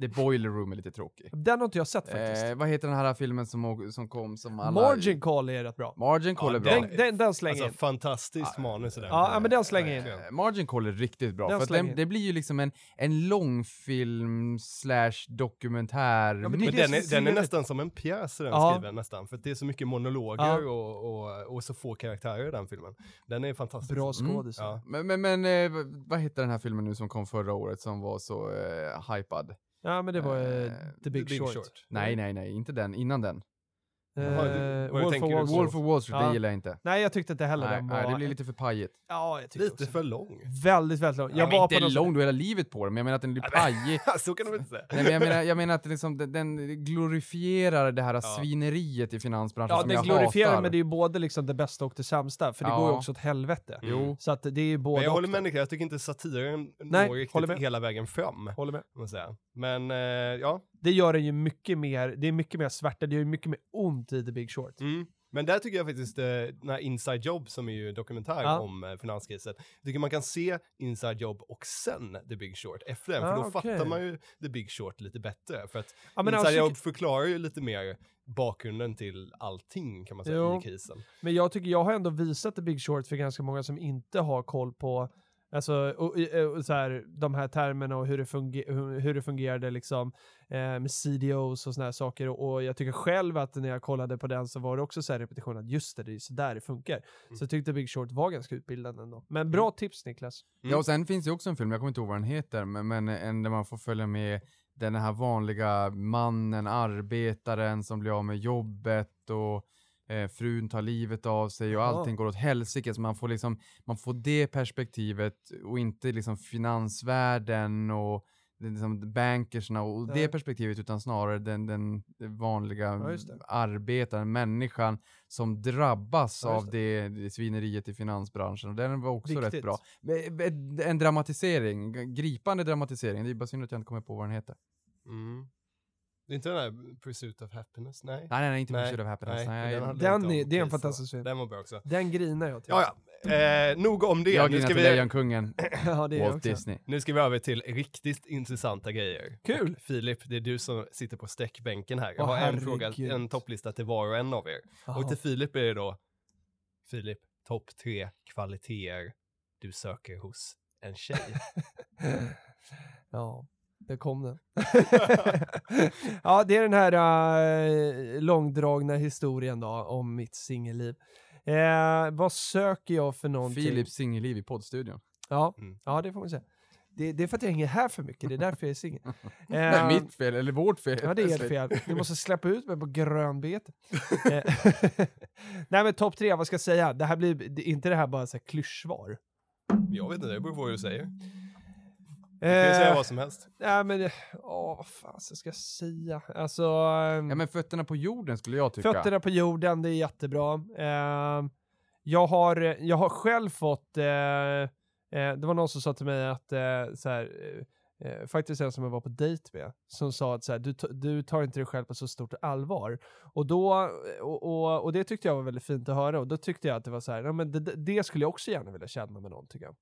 The Boiler Room är lite tråkig.
Den har inte jag sett faktiskt.
Eh, vad heter den här filmen som, som kom som alla...
Margin Call är rätt bra.
Margin Call
Ja,
är bra.
Den, den, den slänger
Alltså
in.
fantastiskt manus i den.
Ja, ja, men den slänger in.
Eh, Margin Call är riktigt bra,
Den
för den, det blir ju liksom en, en långfilm slash dokumentär
men
mix.
Men den är, den är nästan som en pjäs den
Ja.
skriven nästan. För att det är så mycket monologer
Ja.
och, och, och så få karaktärer i den filmen. Den är fantastisk.
Bra
Mm.
skådisar.
Ja.
Men, men, men eh, vad heter den här filmen nu som kom förra året som var så eh, hypad?
Ja, men det var eh,
Eh,
The Big, Short.
Nej, nej, nej, inte den, innan den.
Eh,
Jaha, vad
Wolf
tänker
of
du
Wall.
Wolf of Wall Street,
Ja.
det gillar jag inte.
Nej, jag tyckte inte heller
Nej,
den var...
nej, det blir lite för pajigt.
Ja, jag tyckte
Lite
också.
för lång.
Väldigt, väldigt lång.
Jag
Jag
men
var
inte
någon...
lång, du har hela livet på den, men jag menar att den blir pajig.
så kan de inte säga.
Nej, men jag, menar, jag menar att liksom, den, den glorifierar det här
Ja.
svineriet i finansbranschen
Ja,
som
den
jag
glorifierar,
hatar.
men det är ju både liksom det bästa och det sämsta, för det
Ja.
går ju också åt helvete.
Jo.
Så att det är ju både
Men jag
och
håller
då.
med Nick, jag tycker inte satiren
Nej,
når
håller
riktigt
med.
hela vägen fram.
Håller med.
Måste jag säga. Men eh, ja,
Det gör den ju mycket mer, det är mycket mer svärta, det gör ju mycket mer ont i The Big Short.
Mm. Men där tycker jag faktiskt, eh, den här Inside Job som är ju dokumentär
Ja.
om eh, finanskrisen, jag tycker man kan se Inside Job och sen The Big Short efter den,
Ah,
för då
okej.
fattar man ju The Big Short lite bättre. För att
Ja,
Inside
alltså,
Job förklarar ju lite mer bakgrunden till allting kan man säga
Jo.
i krisen.
Men jag tycker jag har ändå visat The Big Short för ganska många som inte har koll på Alltså, och, och, och så här, de här termerna och hur det, funger, hur, hur det fungerade liksom eh, med CDOs och såna här saker. Och, och jag tycker själv att när jag kollade på den så var det också så här repetition att just det, det är så där det funkar. Så jag tyckte Big Short var ganska utbildande ändå. Men bra tips Niklas.
Ja, och sen finns det ju också en film, jag kommer inte ihåg vad den heter, men, men en där man får följa med den här vanliga mannen, arbetaren som blir av med jobbet och eh, frun tar livet av sig och
Jaha.
allting går åt helsike. Så man får liksom, man får det perspektivet och inte liksom finansvärlden och det liksom bankersna och
Nej.
det perspektivet utan snarare den, den vanliga
Ja, det.
arbetaren, människan som drabbas
Ja, just
av det, det svineriet i finansbranschen. Och den var också
Viktigt.
rätt bra. En dramatisering, gripande dramatisering. Det är bara synd att jag inte kommer på vad den heter.
Mm. Det är inte den här Pursuit of Happiness? Nej.
Nej, nej, nej inte
Nej,
Pursuit of Happiness.
nej,
Nej,
den
Den det är en fantastisk film.
Den var bra också.
Den grinar jag till.
Ja, ja. Eh, nog om det.
jag
nu,
grinar
ska
till
vi,
Lejonkungen,
ja, det
Walt. Disney.
nu ska vi över till riktigt intressanta grejer.
Kul!
Och Filip, det är du som sitter på sträckbänken här. Jag har en fråga, en topplista till var och en av er.
Jaha.
Och till Filip är det då, Filip, topp tre kvaliteter du söker hos en tjej.
Ja, det kom den. ja, det är den här äh, långdragna historien då om mitt singelliv. Eh, vad söker jag för någonting?
Philips singelliv i poddstudion.
Ja,
Mm.
ja, det får man säga. Det, det är för att jag hänger här för mycket, det är därför jag är singel. Eh,
mitt fel, eller vårt fel.
Ja, det är helt fel. Ni måste släppa ut mig på grönbete. Eh, Nej, men topp tre, vad ska jag säga? Det här blir, det, inte det här bara så här klyschsvar.
Jag vet inte, det beror på vad du säger. Du
Eh,
kan ju säga vad som helst.
Nej, men, åh, vad fan ska jag säga? Alltså... ehm,
Ja, men fötterna på jorden skulle jag tycka.
Fötterna på jorden, det är jättebra. Eh, jag, har, jag har själv fått, eh, eh, det var någon som sa till mig att, eh, så här, eh, eh, faktiskt en som jag var på dejt med, som sa att så här, du, du tar inte dig själv på så stort allvar. Och, då, och, och, och det tyckte jag var väldigt fint att höra, och då tyckte jag att det var så här, ja, men det, det- det skulle jag också gärna vilja känna med någon tycker jag.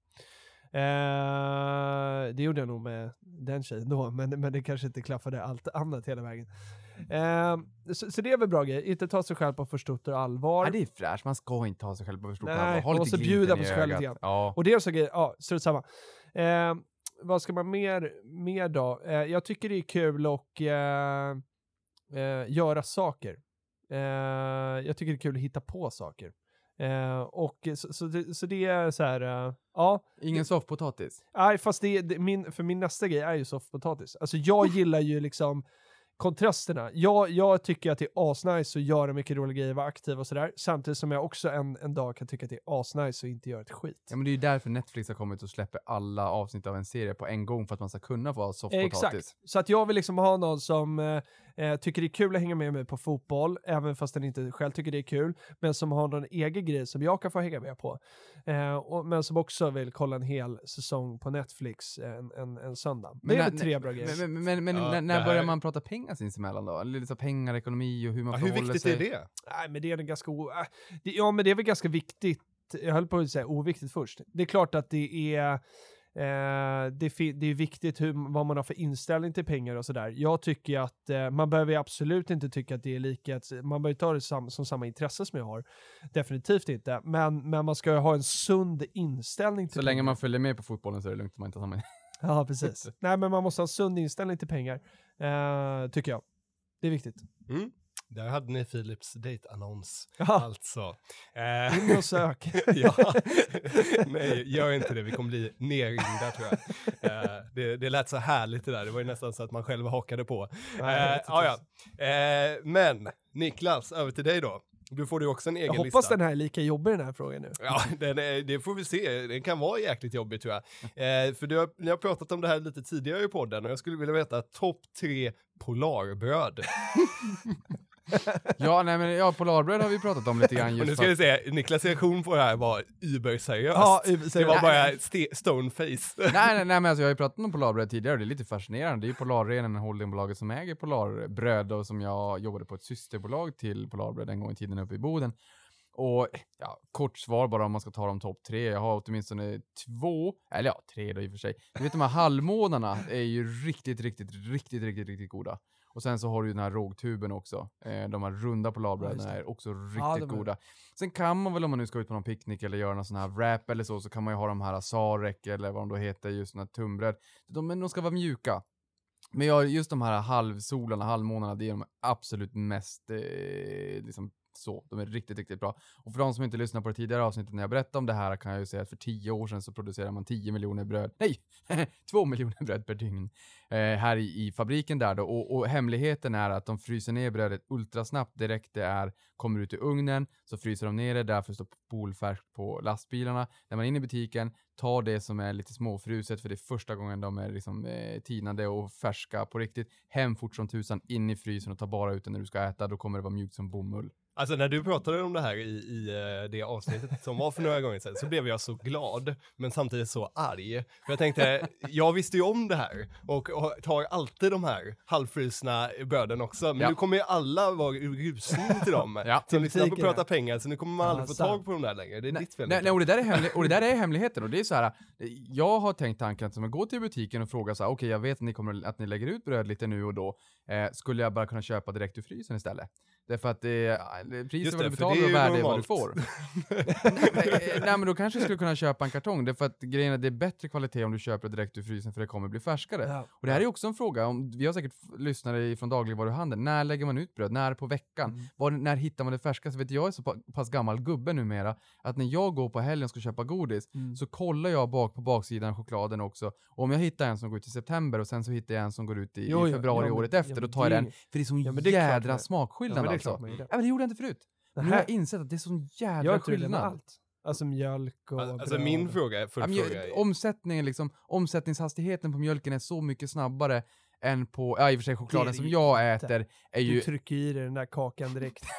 Eh, det gjorde jag nog med den tjejen då, men, men det kanske inte klaffade allt annat hela vägen. Eh, så, så det är väl bra grej, inte ta sig själv på för stort allvar.
Ja, det är fräscht, man ska inte ha sig själv på för stort
Nej,
allvar. Ha
man måste bjuda på sig själv lite grann.
Ja.
Och det är så grejer, ja, strunt samma. Eh, vad ska man mer, mer då? Eh, jag tycker det är kul att eh, eh, göra saker. Jag tycker det är kul att hitta på saker. Eh, och så, så, det, så det är så här, eh, ja,
Ingen soffpotatis.
nej fast det, det, min, för min nästa grej är ju soffpotatis. Alltså jag gillar ju liksom kontrasterna. Jag, jag tycker att det är asnice att göra mycket roliga grejer, vara aktiv och sådär. Samtidigt som jag också en, en dag kan tycka att det är asnice att inte göra ett skit.
Ja, men det är ju därför Netflix har kommit och släpper alla avsnitt av en serie på en gång för att man ska kunna få ha soffpotatis.
Exakt. Så att jag vill liksom ha någon som eh, eh, tycker det är kul att hänga med mig på fotboll, även fast den inte själv tycker det är kul, men som har någon egen grej som jag kan få hänga med på. Eh, och, men som också vill kolla en hel säsong på Netflix en, en, en söndag. Det är väl tre bra grejer.
Men, men, men, men
Ja,
när, när
här-
börjar man prata pengar sinsemellan då? Eller Lite så pengar, ekonomi och hur man
Ja, hur
förhåller
viktigt
sig.
är det?
Nej, men det är ganska o- äh, Ja, men det är väl ganska viktigt. Jag höll på att säga oviktigt först. Det är klart att det är Eh, det, det är viktigt hur, vad man har för inställning till pengar och sådär. Jag tycker att eh, man behöver absolut inte tycka att det är lika, man behöver ta det sam, som samma intresse som jag har. Definitivt inte. Men, men man ska ju ha en sund inställning till
Så länge
pengar.
man följer med på fotbollen så är det lugnt om man inte har samma.
Ja, precis. Nej, men man måste ha sund inställning till pengar, eh, tycker jag. Det är viktigt.
Mm. Där hade ni Philips dejtannons.
Ja,
Alltså. Eh,
in och sök.
ja. Nej, gör inte det. Vi kommer bli nerringda tror jag. Eh, det, det lät så härligt det där. Det var ju nästan så att man själv hakade på.
Nej,
Eh, ja, ja. Eh, men Niklas, över till dig då. Du får ju också en egen
Jag hoppas
lista.
den här är lika jobbig den här frågan nu.
Ja, är, det får vi se. Den kan vara jäkligt jobbig tror jag. Eh, för du har, ni har pratat om det här lite tidigare i podden och jag skulle vilja veta topp tre Polarbröd.
Ja, nej men ja, Polarbröd har vi pratat om lite grann
Och
just
nu ska vi säga, Niklas reaktion på det här var überseriöst.
Ja,
det var bara ste- stoneface.
nej, nej, nej, men alltså jag har ju pratat om Polarbröd tidigare och det är lite fascinerande. Det är ju Polarrenen, holdingbolaget som äger Polarbröd och som jag jobbade på ett systerbolag till Polarbröd en gång i tiden uppe i Boden. Och ja, kort svar bara om man ska ta de topp tre. Jag har åtminstone två, eller ja, tre då i och för sig. Du vet de här halvmånarna är ju riktigt, riktigt, riktigt, riktigt, riktigt goda. Och sen så har du ju den här rågtuben också. Eh, de här runda
Ja,
Polarbröden
just det.
är också riktigt
Ja, är-
goda. Sen kan man väl om man nu ska ut på någon picknick eller göra någon sån här wrap eller så, så kan man ju ha de här Sarek eller vad de då heter, just såna här tunnbröd. De, de ska vara mjuka. Men jag, just de här halvsolarna, halvmånarna, det är de absolut mest, eh, liksom så. De är riktigt, riktigt bra. Och för de som inte lyssnar på det tidigare avsnittet när jag berättade om det här kan jag ju säga att för tio år sedan så producerade man 10 miljoner bröd, nej, 2 miljoner bröd per dygn eh, här i, i fabriken där då. Och, och hemligheten är att de fryser ner brödet ultrasnabbt direkt det är, kommer ut i ugnen, så fryser de ner det, därför står polfärskt på lastbilarna. När man är inne i butiken, tar det som är lite småfruset, för det är första gången de är liksom eh, tinade och färska på riktigt, hem fort som tusan, in i frysen och ta bara ut det när du ska äta, då kommer det vara mjukt som bomull.
Alltså när du pratade om det här i, i eh, det avsnittet som var för några gånger sedan så blev jag så glad men samtidigt så arg. För jag tänkte, jag visste ju om det här och, tar alltid de här halvfrusna bröden också. Men
Ja.
nu kommer ju alla vara rusning till dem.
Ja.
Som lyssnar på
butiken,
Prata pengar så nu kommer man aldrig få tag på dem där längre. Det är ditt fel.
Nej, nej och, det där är hemli- och det där är hemligheten och det är så här. Jag har tänkt tanken att går till butiken och frågar så här, okej jag vet att ni kommer att ni lägger ut bröd lite nu och då, eh, skulle jag bara kunna köpa direkt ur frysen istället? Därför att det, eh, priset
Just
vad
det,
du betalar och
ju
värde är vad du får. nej, eh, nej men då kanske jag skulle kunna köpa en kartong, därför att grejen är att det är bättre kvalitet om du köper det direkt ur frysen för det kommer bli färskare.
Ja.
Och det här är också en fråga, om, vi har säkert lyssnare från dagligvaruhandeln, när lägger man ut bröd? När på veckan?
Mm.
Var, när hittar man det färskaste? Vet du, jag är så pa- pass gammal gubbe numera, att när jag går på helgen och ska köpa godis,
Mm.
så kollar jag bak på baksidan chokladen också. Och om jag hittar en som går ut i september och sen så hittar jag en som går ut i,
Jo,
i februari
ja, men-
året
ja,
efter,
men
då tar jag
det är
den. För det är sån
Ja, men det är klart
jädra
man- Ja,
smakskillnad
men det är
alltså.
klart man gör det.
Ja, men det gjorde jag inte förut. Nu har jag insett att det är sån
det med
skillnad.
allt? Alltså mjölk och
Alltså
bröd.
min fråga,
Ja, men,
fråga
ju-
är,
omsättningen liksom, omsättningshastigheten på mjölken är så mycket snabbare än på, ja i och för sig chokladen
Det
som
det
jag äter är
Du
ju
trycker i dig den där kakan direkt.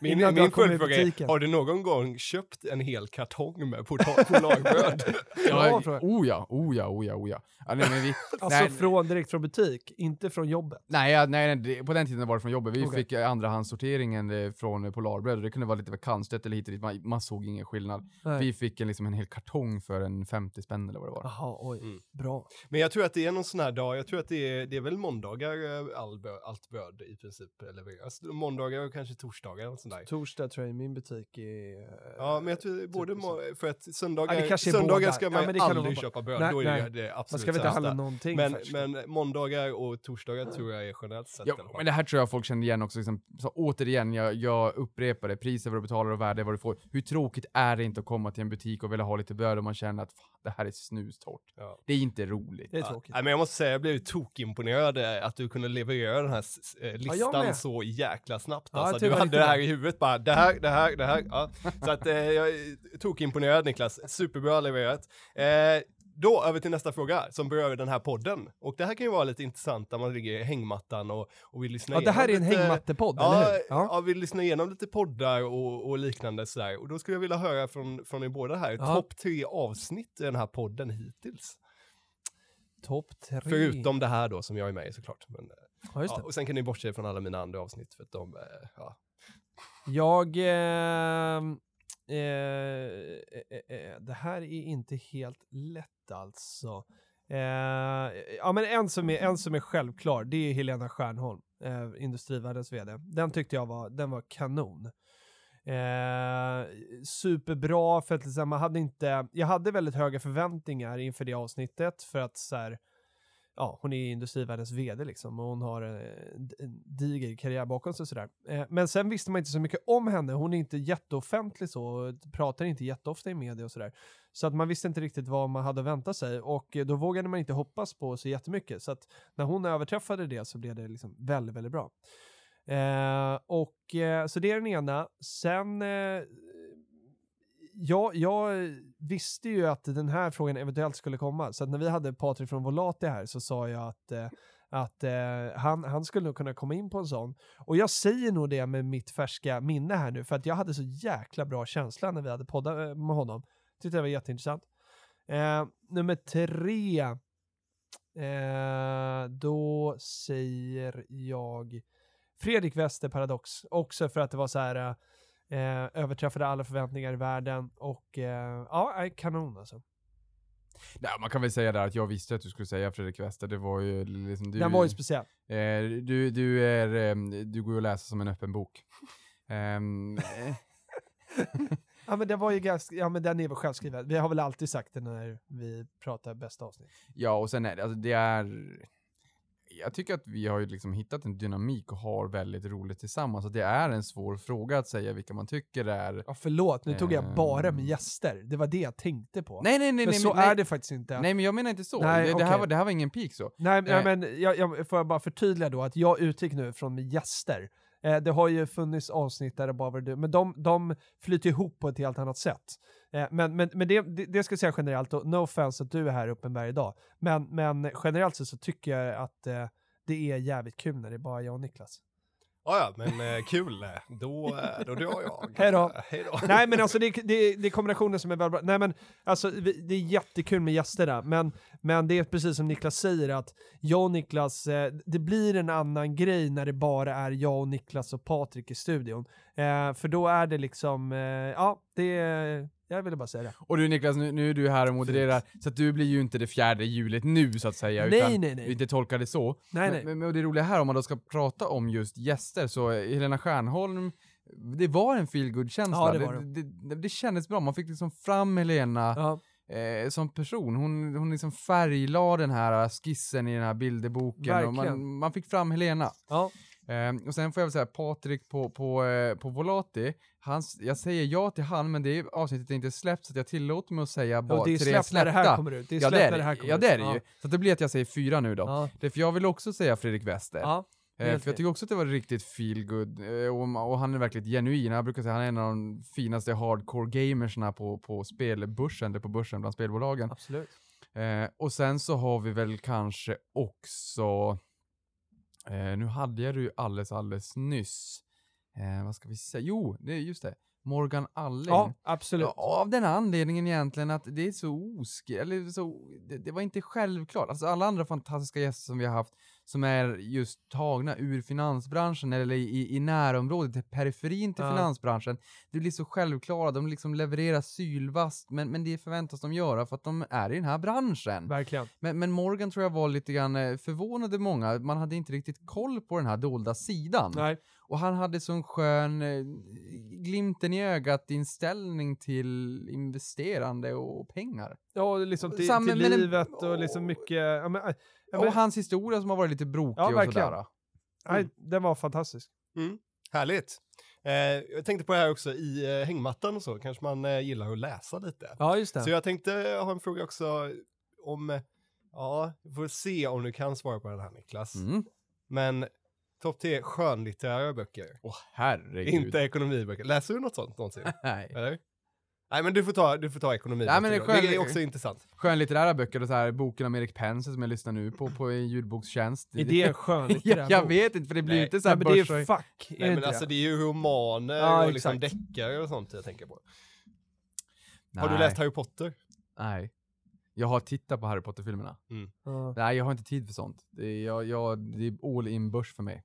min,
innan
min följdfråga är, har du någon gång köpt en hel kartong med polarbröd?
Ja,
fråga.
oh ja, oh ja, oh ja, oh ja. ja nej, men vi,
Alltså
nej,
från, direkt från butik, inte från jobbet.
nej, ja, nej, nej, det- på den tiden var det från jobbet. Vi
Okej.
fick eh, andrahandssorteringen eh, från eh, Polarbröd och det kunde vara lite kantstött eller hit och dit. Man, man såg ingen skillnad.
Nej.
Vi fick en, liksom en hel kartong för en 50 spänn eller vad det var.
Jaha, oj.
Mm.
Bra.
Men jag tror att det är någon sån här dag, jag tror att det är, det är väl måndagar all allt bröd i princip levereras. Måndagar och kanske torsdagar och sånt där.
Torsdag tror jag i min butik är... eh,
Ja, men jag tror både,
typ
må- för att söndagar,
Ja,
söndagar ska
Ja,
man
nog
aldrig köpa bröd,
Nej,
då är det
nej.
det
Man
absolut
ska väl inte handla någonting
Men, men måndagar och torsdagar tror jag är generellt sett
Ja, men det här tror jag folk känner igen också. Liksom, så återigen, jag, jag upprepar det. Pris är vad du betalar och värde är vad du får. Hur tråkigt är det inte att komma till en butik och vilja ha lite bröd och man känner att det här är snustort.
Ja.
Det är inte roligt.
Det är
Ja,
tråkigt.
nej, men jag måste säga, jag blev tokimponerad eh, att du kunde leverera den här eh, listan så jäkla snabbt.
Ja,
Alltså, du hade det här. I huvudet bara, det här, det här, det här. Ja. Så att eh, jag är tokimponerad Niklas, superbra levererat. Eh, då över till nästa fråga som berör den här podden. Och det här kan ju vara lite intressant när man ligger i hängmattan och, och vill lyssna
Ja, det här är en
igenom lite-
hängmattepodd,
Ja,
eller hur?
ja. vill lyssna igenom lite poddar och, och liknande sådär. Och då skulle jag vilja höra från, från er båda här,
Ja.
topp tre avsnitt i den här podden hittills.
Topp tre.
Förutom det här då som jag är med i såklart. Men, eh,
Ja,
ja, och sen kan ni bortse från alla mina andra avsnitt för att de, eh, ja.
Jag... Ehm, eh, eh, eh, eh, det här är inte helt lätt alltså. Eh, ja men en som, är, en som är självklar, det är Helena Stjärnholm, eh, Industrivärldens vd. Den tyckte jag var, den var kanon. Eh, superbra, för att liksom, man hade inte, jag hade väldigt höga förväntningar inför det avsnittet, för att så här, ja, hon är industrivärldens vd liksom och hon har eh, en, diger karriär bakom sig sådär. Eh, men sen visste man inte så mycket om henne, hon är inte jätteoffentlig så, och pratar inte jätteofta i media och sådär. Så att man visste inte riktigt vad man hade att vänta sig och eh, då vågade man inte hoppas på så jättemycket. Så att när hon överträffade det så blev det liksom väldigt, väldigt bra. Eh, och eh, så det är den ena. Sen eh, jag, jag visste ju att den här frågan eventuellt skulle komma, så att när vi hade Patrik från Volati här så sa jag att, eh, att eh, han, han skulle nog kunna komma in på en sån. Och jag säger nog det med mitt färska minne här nu, för att jag hade så jäkla bra känsla när vi hade poddat eh, med honom. Tyckte det var jätteintressant. Eh, nummer tre, eh, då säger jag Fredrik Wester Paradox, också för att det var så här eh, eh, Eh, överträffade alla förväntningar i världen och eh, ja, kanon alltså.
Nej, man kan väl säga där att jag visste att du skulle säga Fredrik Wester, det var ju liksom du...
Den var ju speciell.
Eh, du, du är, eh, du går ju att läsa som en öppen bok. um,
ja men det var ju ganska, ja men den är väl självskriven. Vi har väl alltid sagt det när vi pratar bästa avsnitt.
Ja, och sen är det, alltså det är jag tycker att vi har ju liksom hittat en dynamik och har väldigt roligt tillsammans. Så det är en svår fråga att säga vilka man tycker är...
Ja, förlåt, nu tog jag bara med
Ehm.
gäster. Det var det jag tänkte på.
Nej, nej, nej,
men
nej.
så
nej,
är det faktiskt inte.
Nej, men jag menar inte så.
Nej,
det, det, här var, det här var ingen peak så.
Nej, nej
Eh.
men jag, jag, får jag bara förtydliga då att jag utgick nu från med gäster. Eh, det har ju funnits avsnitt där det bara var du, men de, de flyter ihop på ett helt annat sätt. Eh, men men, men det, det, det ska jag säga generellt, och no offense att du är här uppe Uppenberg idag, men, men generellt sett så tycker jag att eh, det är jävligt kul när det är bara jag och Niklas.
Ja, ja, men eh, kul. Då, eh, då drar jag.
Hej då.
Hej då.
Nej men alltså det, det, det är kombinationen som är väldigt bra. Nej men alltså vi- det är jättekul med gästerna, men, men det är precis som Niklas säger att jag och Niklas, eh, det blir en annan grej när det bara är jag och Niklas och Patrik i studion. Eh, för då är det liksom, eh, ja, det är, jag ville bara säga det.
Och du Niklas, nu, nu är du här och modererar, så att du blir ju inte det fjärde hjulet nu så att säga.
Nej,
utan
nej, nej.
Vi inte tolkar det så.
Nej, nej.
Men, men och det roliga här, om man då ska prata om just gäster, så Helena Stjärnholm, det var en feelgood känsla
Ja, det var
det, det, det kändes bra, man fick liksom fram Helena
Ja,
eh, som person. Hon, hon liksom färglade den här skissen i den här bilderboken och man,
Verkligen.
man fick fram Helena.
ja.
Eh, och sen får jag väl säga, Patrik på, på, eh, på Volati, hans, jag säger ja till han, men det är avsnittet är inte släppt så jag tillåter mig att säga bara
Och det är släppt när det här
släppta.
kommer ut. Det är
ja, det är
när det här kommer
ja, det är det
Ja.
ju. Så det blir att jag säger fyra nu då.
Ja,
Det är för jag vill också säga Fredrik Wester.
ja.
Eh, för jag tycker också att det var riktigt feel good eh, och, och han är verkligen genuin. Jag brukar säga att han är en av de finaste hardcore gamersna på, på spelbörsen, eller på börsen bland spelbolagen.
Absolut.
Och sen så har vi väl kanske också, eh, nu hade jag det ju alldeles, alldeles nyss. Eh, vad ska vi säga? Jo, det är just det. Morgan Alling.
Ja, absolut.
Ja, av den anledningen egentligen att det är så osk... Eller så, det, det var inte självklart. Alltså alla andra fantastiska gäster som vi har haft som är just tagna ur finansbranschen eller i, i närområdet, periferin till
Ja.
finansbranschen. Det blir så självklara, de liksom levererar sylvast, men, men det förväntas de göra för att de är i den här branschen.
Verkligen.
Men, men Morgan tror jag var lite grann eh, förvånade många, man hade inte riktigt koll på den här dolda sidan.
Nej.
Och han hade sån skön eh, glimten i ögat inställning till investerande och pengar.
Ja, liksom till,
Sam-
till livet och liksom mycket, ja, men, ja, men,
och hans historia som har varit lite brokig
Ja,
och
verkligen.
sådär.
nej, den var fantastisk.
Mm. Härligt. Eh, jag tänkte på det här också i eh, hängmattan och så, kanske man eh, gillar att läsa lite.
Ja, just det.
Så jag tänkte ha en fråga också om, ja, vi får se om du kan svara på den här Niklas.
Mm.
Men topp tre skönlitterära böcker,
Åh herregud.
inte ekonomiböcker. Läser du något sånt någonsin?
Nej.
Eller? Nej men du får ta, du får ta ekonomiböcker.
Nej, men det skön-
det är också intressant.
Skönlitterära böcker och så här boken om Erik Penser som jag lyssnar nu på på en ljudbokstjänst.
Är det en skönlitterär
jag, jag vet inte för det blir ju
Nej.
inte så
Nej,
här
men det är fuck,
Nej men alltså
det?
är ju romaner
Ja,
och liksom deckare och sånt jag tänker på. Har du
Nej.
läst Harry Potter?
Nej. Jag har tittat på Harry Potter-filmerna.
Ja.
Nej, jag har inte tid för sånt. Det är, jag, jag, det är all in börs för mig.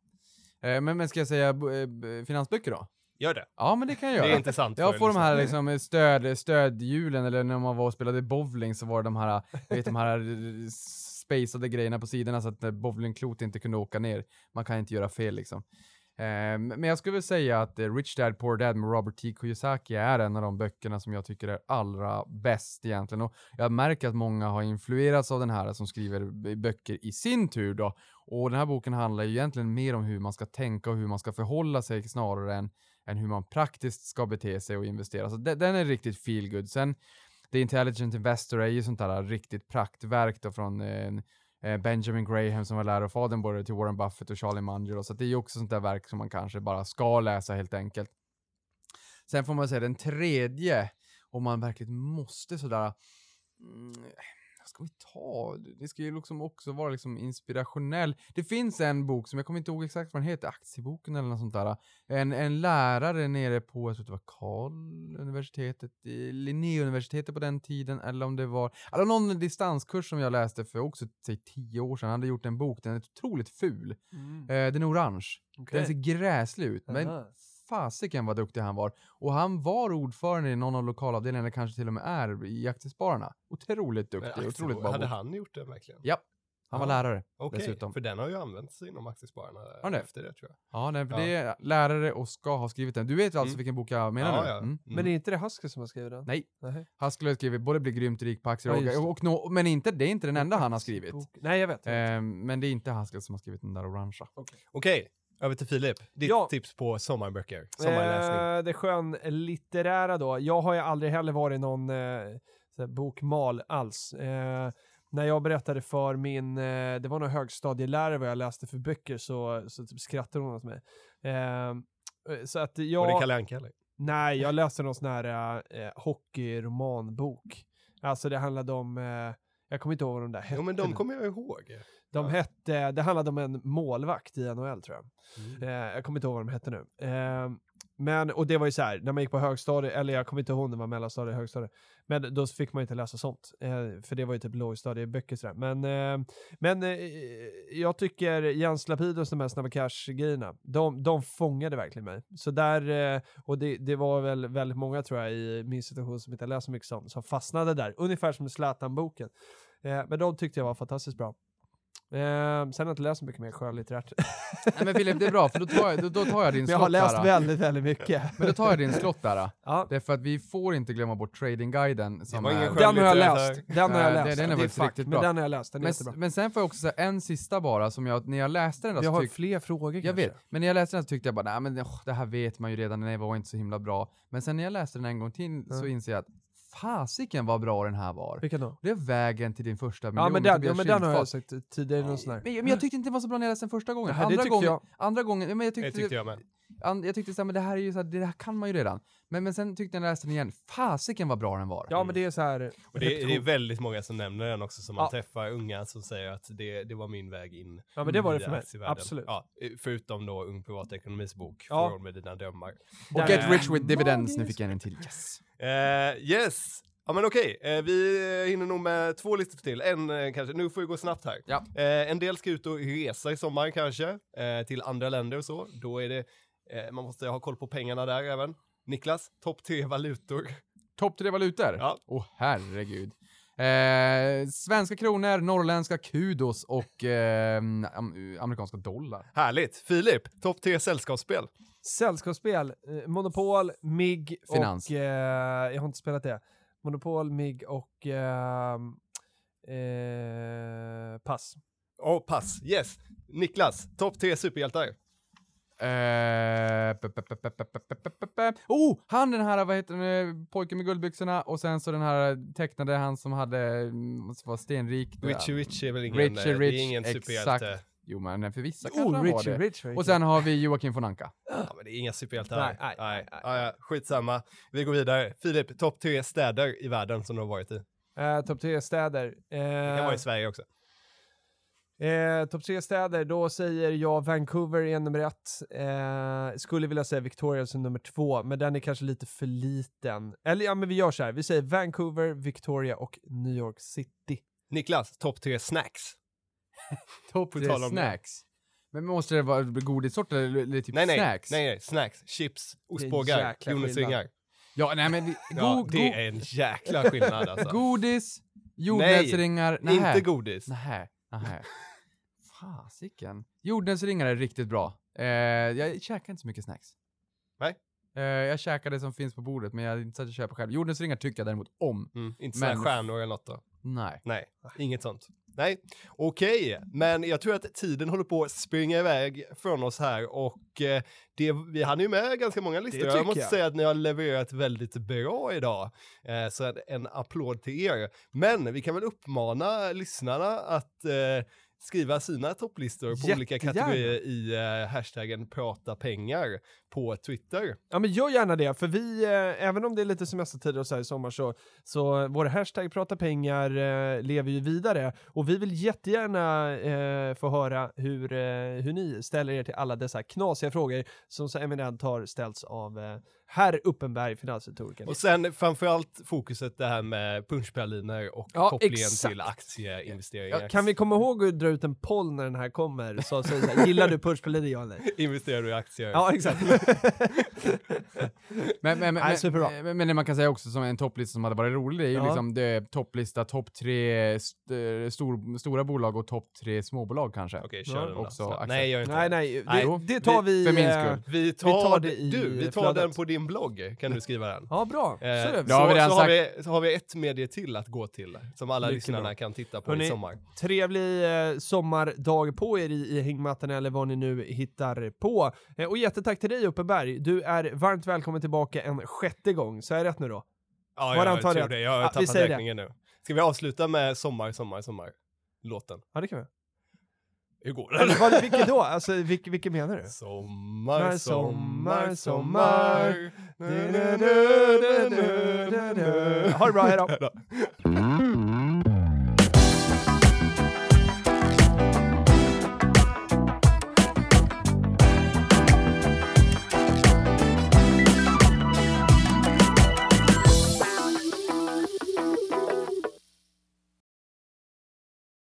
Eh, men, men ska jag säga eh, finansböcker då?
Gör det.
Ja, men det kan jag göra.
Det är intressant.
Jag får de här liksom stöd, stödhjulen, eller när man var och spelade bowling så var det de här, vet, de här eh, spacade grejerna på sidorna så att eh, bowlingklot inte kunde åka ner. Man kan inte göra fel liksom. Ehm, men jag skulle väl säga att eh, Rich Dad Poor Dad med Robert T. Kiyosaki är en av de böckerna som jag tycker är allra bäst egentligen. Och jag märker att många har influerats av den här som skriver böcker i sin tur då. Och den här boken handlar ju egentligen mer om hur man ska tänka och hur man ska förhålla sig snarare än, än hur man praktiskt ska bete sig och investera. Så den, den är riktigt feel good. Sen The Intelligent Investor är ju sånt där riktigt praktverk då från eh, Eh, Benjamin Graham som var lärofadern både till Warren Buffett och Charlie Munger. Så det är ju också sånt där verk som man kanske bara ska läsa helt enkelt. Sen får man säga den tredje, om man verkligen måste sådär, mm, vad ska vi ta? Det ska ju liksom också vara liksom inspirationell. Det finns en bok som jag kommer inte ihåg exakt vad den heter, aktieboken eller något sånt där. En, en lärare nere på, jag tror det var Karl universitetet, Linnéuniversitetet på den tiden, eller om det var, eller någon distanskurs som jag läste för också, säg tio år sedan, han hade gjort en bok, den är otroligt ful.
Mm.
Eh, den är orange.
Okej.
Den ser gräslig ut, men. Fasiken vad duktig han var. Och han var ordförande i någon av lokalavdelningarna, kanske till och med är, i Aktiespararna. Otroligt
Men
duktig,
aktiebolag-
otroligt bra
Hade han gjort det verkligen?
Ja, han var
Ja.
lärare
Okej,
dessutom.
för den har ju använts inom Aktiespararna
Har det?
efter det tror jag.
Ja, nej, för
Ja.
det är lärare och ska ha skrivit den. Du vet alltså
Mm.
vilken bok jag menar
ja,
nu?
ja.
Mm.
Men är inte det Haskell som har skrivit den?
Nej,
Nej.
han skulle ha skrivit både Bli grymt rik på aktier
Ja,
och,
det.
och, nå- men inte, det är inte den enda han har skrivit.
Bok. Nej, jag vet. jag vet.
Ehm, men det är inte Haskell som har skrivit den där orangea.
Okej, över till Filip. Ditt
Ja.
tips på sommarböcker, sommarläsning.
Eh, det skönlitterära då. Jag har ju aldrig heller varit någon eh, bokmal alls. Eh, när jag berättade för min, eh, det var nog högstadielärare vad jag läste för böcker så, så typ skrattade hon åt mig. Eh, så att
Var det
jag,
Kalle Anka eller?
nej jag läste någon sån här eh, hockeyromanbok. Alltså det handlade om, eh, jag kommer inte ihåg vad de där hette.
Jo men de kommer jag ihåg.
De
Ja.
hette, det handlade om en målvakt i NHL tror jag.
Mm.
Eh, jag kommer inte ihåg vad de hette nu. Eh, men, och det var ju så här, när man gick på högstadiet, eller jag kommer inte ihåg om det var mellanstadiet eller högstadiet, men då fick man ju inte läsa sånt. Eh, för det var ju typ lågstadieböcker sådär. Men, eh, men eh, jag tycker Jens Lapidus, de här Snabba Cash-grejerna, de, de fångade verkligen mig. Så där, eh, och det, det var väl väldigt många tror jag i min situation som inte läst så mycket sånt, som fastnade där. Ungefär som Zlatan-boken. Eh, men de tyckte jag var fantastiskt bra. Eh, sen har jag inte läst så mycket mer skönlitterärt.
Nej men Filip, det är bra, för då tar jag, då, då tar jag din
Men jag har
slott
läst
där.
väldigt, väldigt mycket.
Men då tar jag din slott där.
Ja.
Därför att vi får inte glömma bort tradingguiden. Som är,
Den har jag läst. Den har jag läst.
det- den är
det är
faktiskt riktigt
men
bra.
den har jag läst. Den är
men,
jättebra.
men sen får jag också säga en sista bara, som jag, när jag läste den där
Vi
så
har
tyck,
fler frågor
Jag
kanske.
vet, men när jag läste den så tyckte jag bara, nej men åh, det här vet man ju redan, den var inte så himla bra. Men sen när jag läste den en gång till så
Ja.
inser jag att fasiken vad bra den här var.
Vilken då?
Det är vägen till din första miljon
Ja men den, ja, men den har jag sagt tidigare i någon sån här.
Men, men jag tyckte inte den var så bra när jag läste den första gången.
Det
andra, gången
jag.
andra gången, ja, men jag
Det
tyckte,
tyckte jag med.
Jag tyckte så här, men det här är ju så här, det här kan man ju redan. Men, men sen tyckte jag när jag läste den igen, fasiken vad bra den var.
Ja men det är så här.
Och det, är- det är väldigt många som nämner den också, som man
Ja.
träffar unga som säger att det, det var min väg in
Ja men det var det för mig. Absolut.
Ja, förutom då Ung Privatekonomis bok,
Ja.
Från med dina drömmar.
Och
Där-
Get Rich With Dividends, nu fick jag en till. Yes.
Eh, yes! Ja men okej, eh, vi hinner nog med två listor till. En eh, kanske, nu får vi gå snabbt här.
Ja.
Eh, en del ska ut och resa i sommar kanske, eh, till andra länder och så. Då är det, eh, man måste ha koll på pengarna där även. Niklas, topp tre valutor.
Topp tre valutor?
Ja.
Åh herregud. Eh, svenska kronor, norrländska kudos och eh, am amerikanska dollar.
Härligt! Filip, topp tre sällskapsspel.
Sällskapsspel, eh, Monopol, MIG
Finans.
och... Eh, jag har inte spelat det. Monopol, MIG och... eh, pass.
Och pass, yes. Niklas, topp tre superhjältar.
Oh, han den här, vad heter den, eh, pojken med guldbyxorna och sen så den här tecknade, han som hade, mm, som var stenrik.
Richie Rich är väl ingen,
Richie
eh,
Rich,
det är ingen
exakt.
superhjälte.
Jo men för vissa kanske
Oh,
han var
Richie
det.
Rich. var
Och sen har vi Joakim von Anka.
Ja, men det är inga superhjältar.
Nej, nej, nej, nej.
Ja, ja, skitsamma. Vi går vidare. Filip, topp tre städer i världen som du har varit i.
Eh, Topp tre städer. Eh,
Det kan vara i Sverige också.
Eh, Topp tre städer, då säger jag Vancouver är nummer ett. Eh, skulle vilja säga Victoria som nummer två, men den är kanske lite för liten. Eller ja, men vi gör så här. Vi säger Vancouver, Victoria och New York City.
Niklas, topp tre snacks.
Topp
På
tre
tal om det.
snacks. Men måste det vara godissort eller, eller typ
Nej, nej,
snacks?
nej, nej, snacks, chips, ostbågar, jordnötsringar.
Ja, nej men vi,
Ja,
go,
det
go,
är en jäkla skillnad alltså.
godis, jordnötsringar, nähä.
Inte godis.
Nähä, nähä. Fasiken. Jordnötsringar är riktigt bra. Eh, jag käkar inte så mycket snacks.
Nej.
Eh, jag käkar det som finns på bordet, men jag är inte så att jag köper själv. Jordnötsringar tycker jag däremot om.
Mm, inte
Men-
sådana stjärnor eller något då?
Nej.
Nej, inget sånt. Nej, okej, men jag tror att tiden håller på att springa iväg från oss här och eh, det, vi hann ju med ganska många listor. Jag måste
jag.
säga att ni har levererat väldigt bra idag, eh, så en- applåd till er. Men vi kan väl uppmana lyssnarna att eh, skriva sina topplistor på olika
Jättegärna.
kategorier i eh, hashtaggen prata pengar på Twitter.
Ja men gör gärna det, för vi, eh, även om det är lite semestertider och så här i sommar så, så vår hashtag prata pengar eh, lever ju vidare och vi vill jättegärna eh, få höra hur, eh, hur ni ställer er till alla dessa knasiga frågor som så eminent har ställts av eh, herr Uppenberg, finansretorikern.
Och sen framförallt fokuset det här med punschpraliner och
Ja,
kopplingen
exakt.
till aktieinvesteringar.
Ja, kan vi komma ihåg att dra ut en poll när den här kommer? Så, så, så här, gillar du punschpraliner, ja eller?
Investerar du i aktier?
Ja, exakt.
Men, men,
Nej,
men,
superbra.
men, men det man kan säga också som en topplista som hade varit rolig, det är ju
Ja.
liksom det topplista topp tre st- eh, stor, stora bolag och topp tre småbolag kanske.
Okej,
Ja.
kör då.
Också.
Nej, gör inte
nej,
det.
nej,
Nej,
det, det tar vi...
för min
eh,
skull.
Vi tar,
tar det i
du, vi tar
flödet.
den på din blogg, kan du skriva den.
Ja, bra. Så
Eh,
vi.
Ja, har vi
så, så, har vi, så har vi ett medie till att gå till, som alla
Mycket
lyssnarna
bra.
kan titta på
Hörrni,
i sommar.
Trevlig eh, sommardag på er i, i hängmattan eller vad ni nu hittar på. Eh, och jättetack till dig Uppenberg. Du är varmt välkommen tillbaka en sjätte gång. Så är rätt nu då?
Ja,
Var
jag, jag tror
rätt?
det. Jag har
vi
tappat
säger det.
räkningen nu. Ska vi avsluta med sommar, sommar, sommar? Låten.
Ja, det kan vi.
Hur går
Eller
den?
vad, vilken då? Alltså, vilken, vilken menar du?
Sommar,
sommar,
sommar,
sommar.
sommar.
Ha det bra, hejdå.
Hejdå.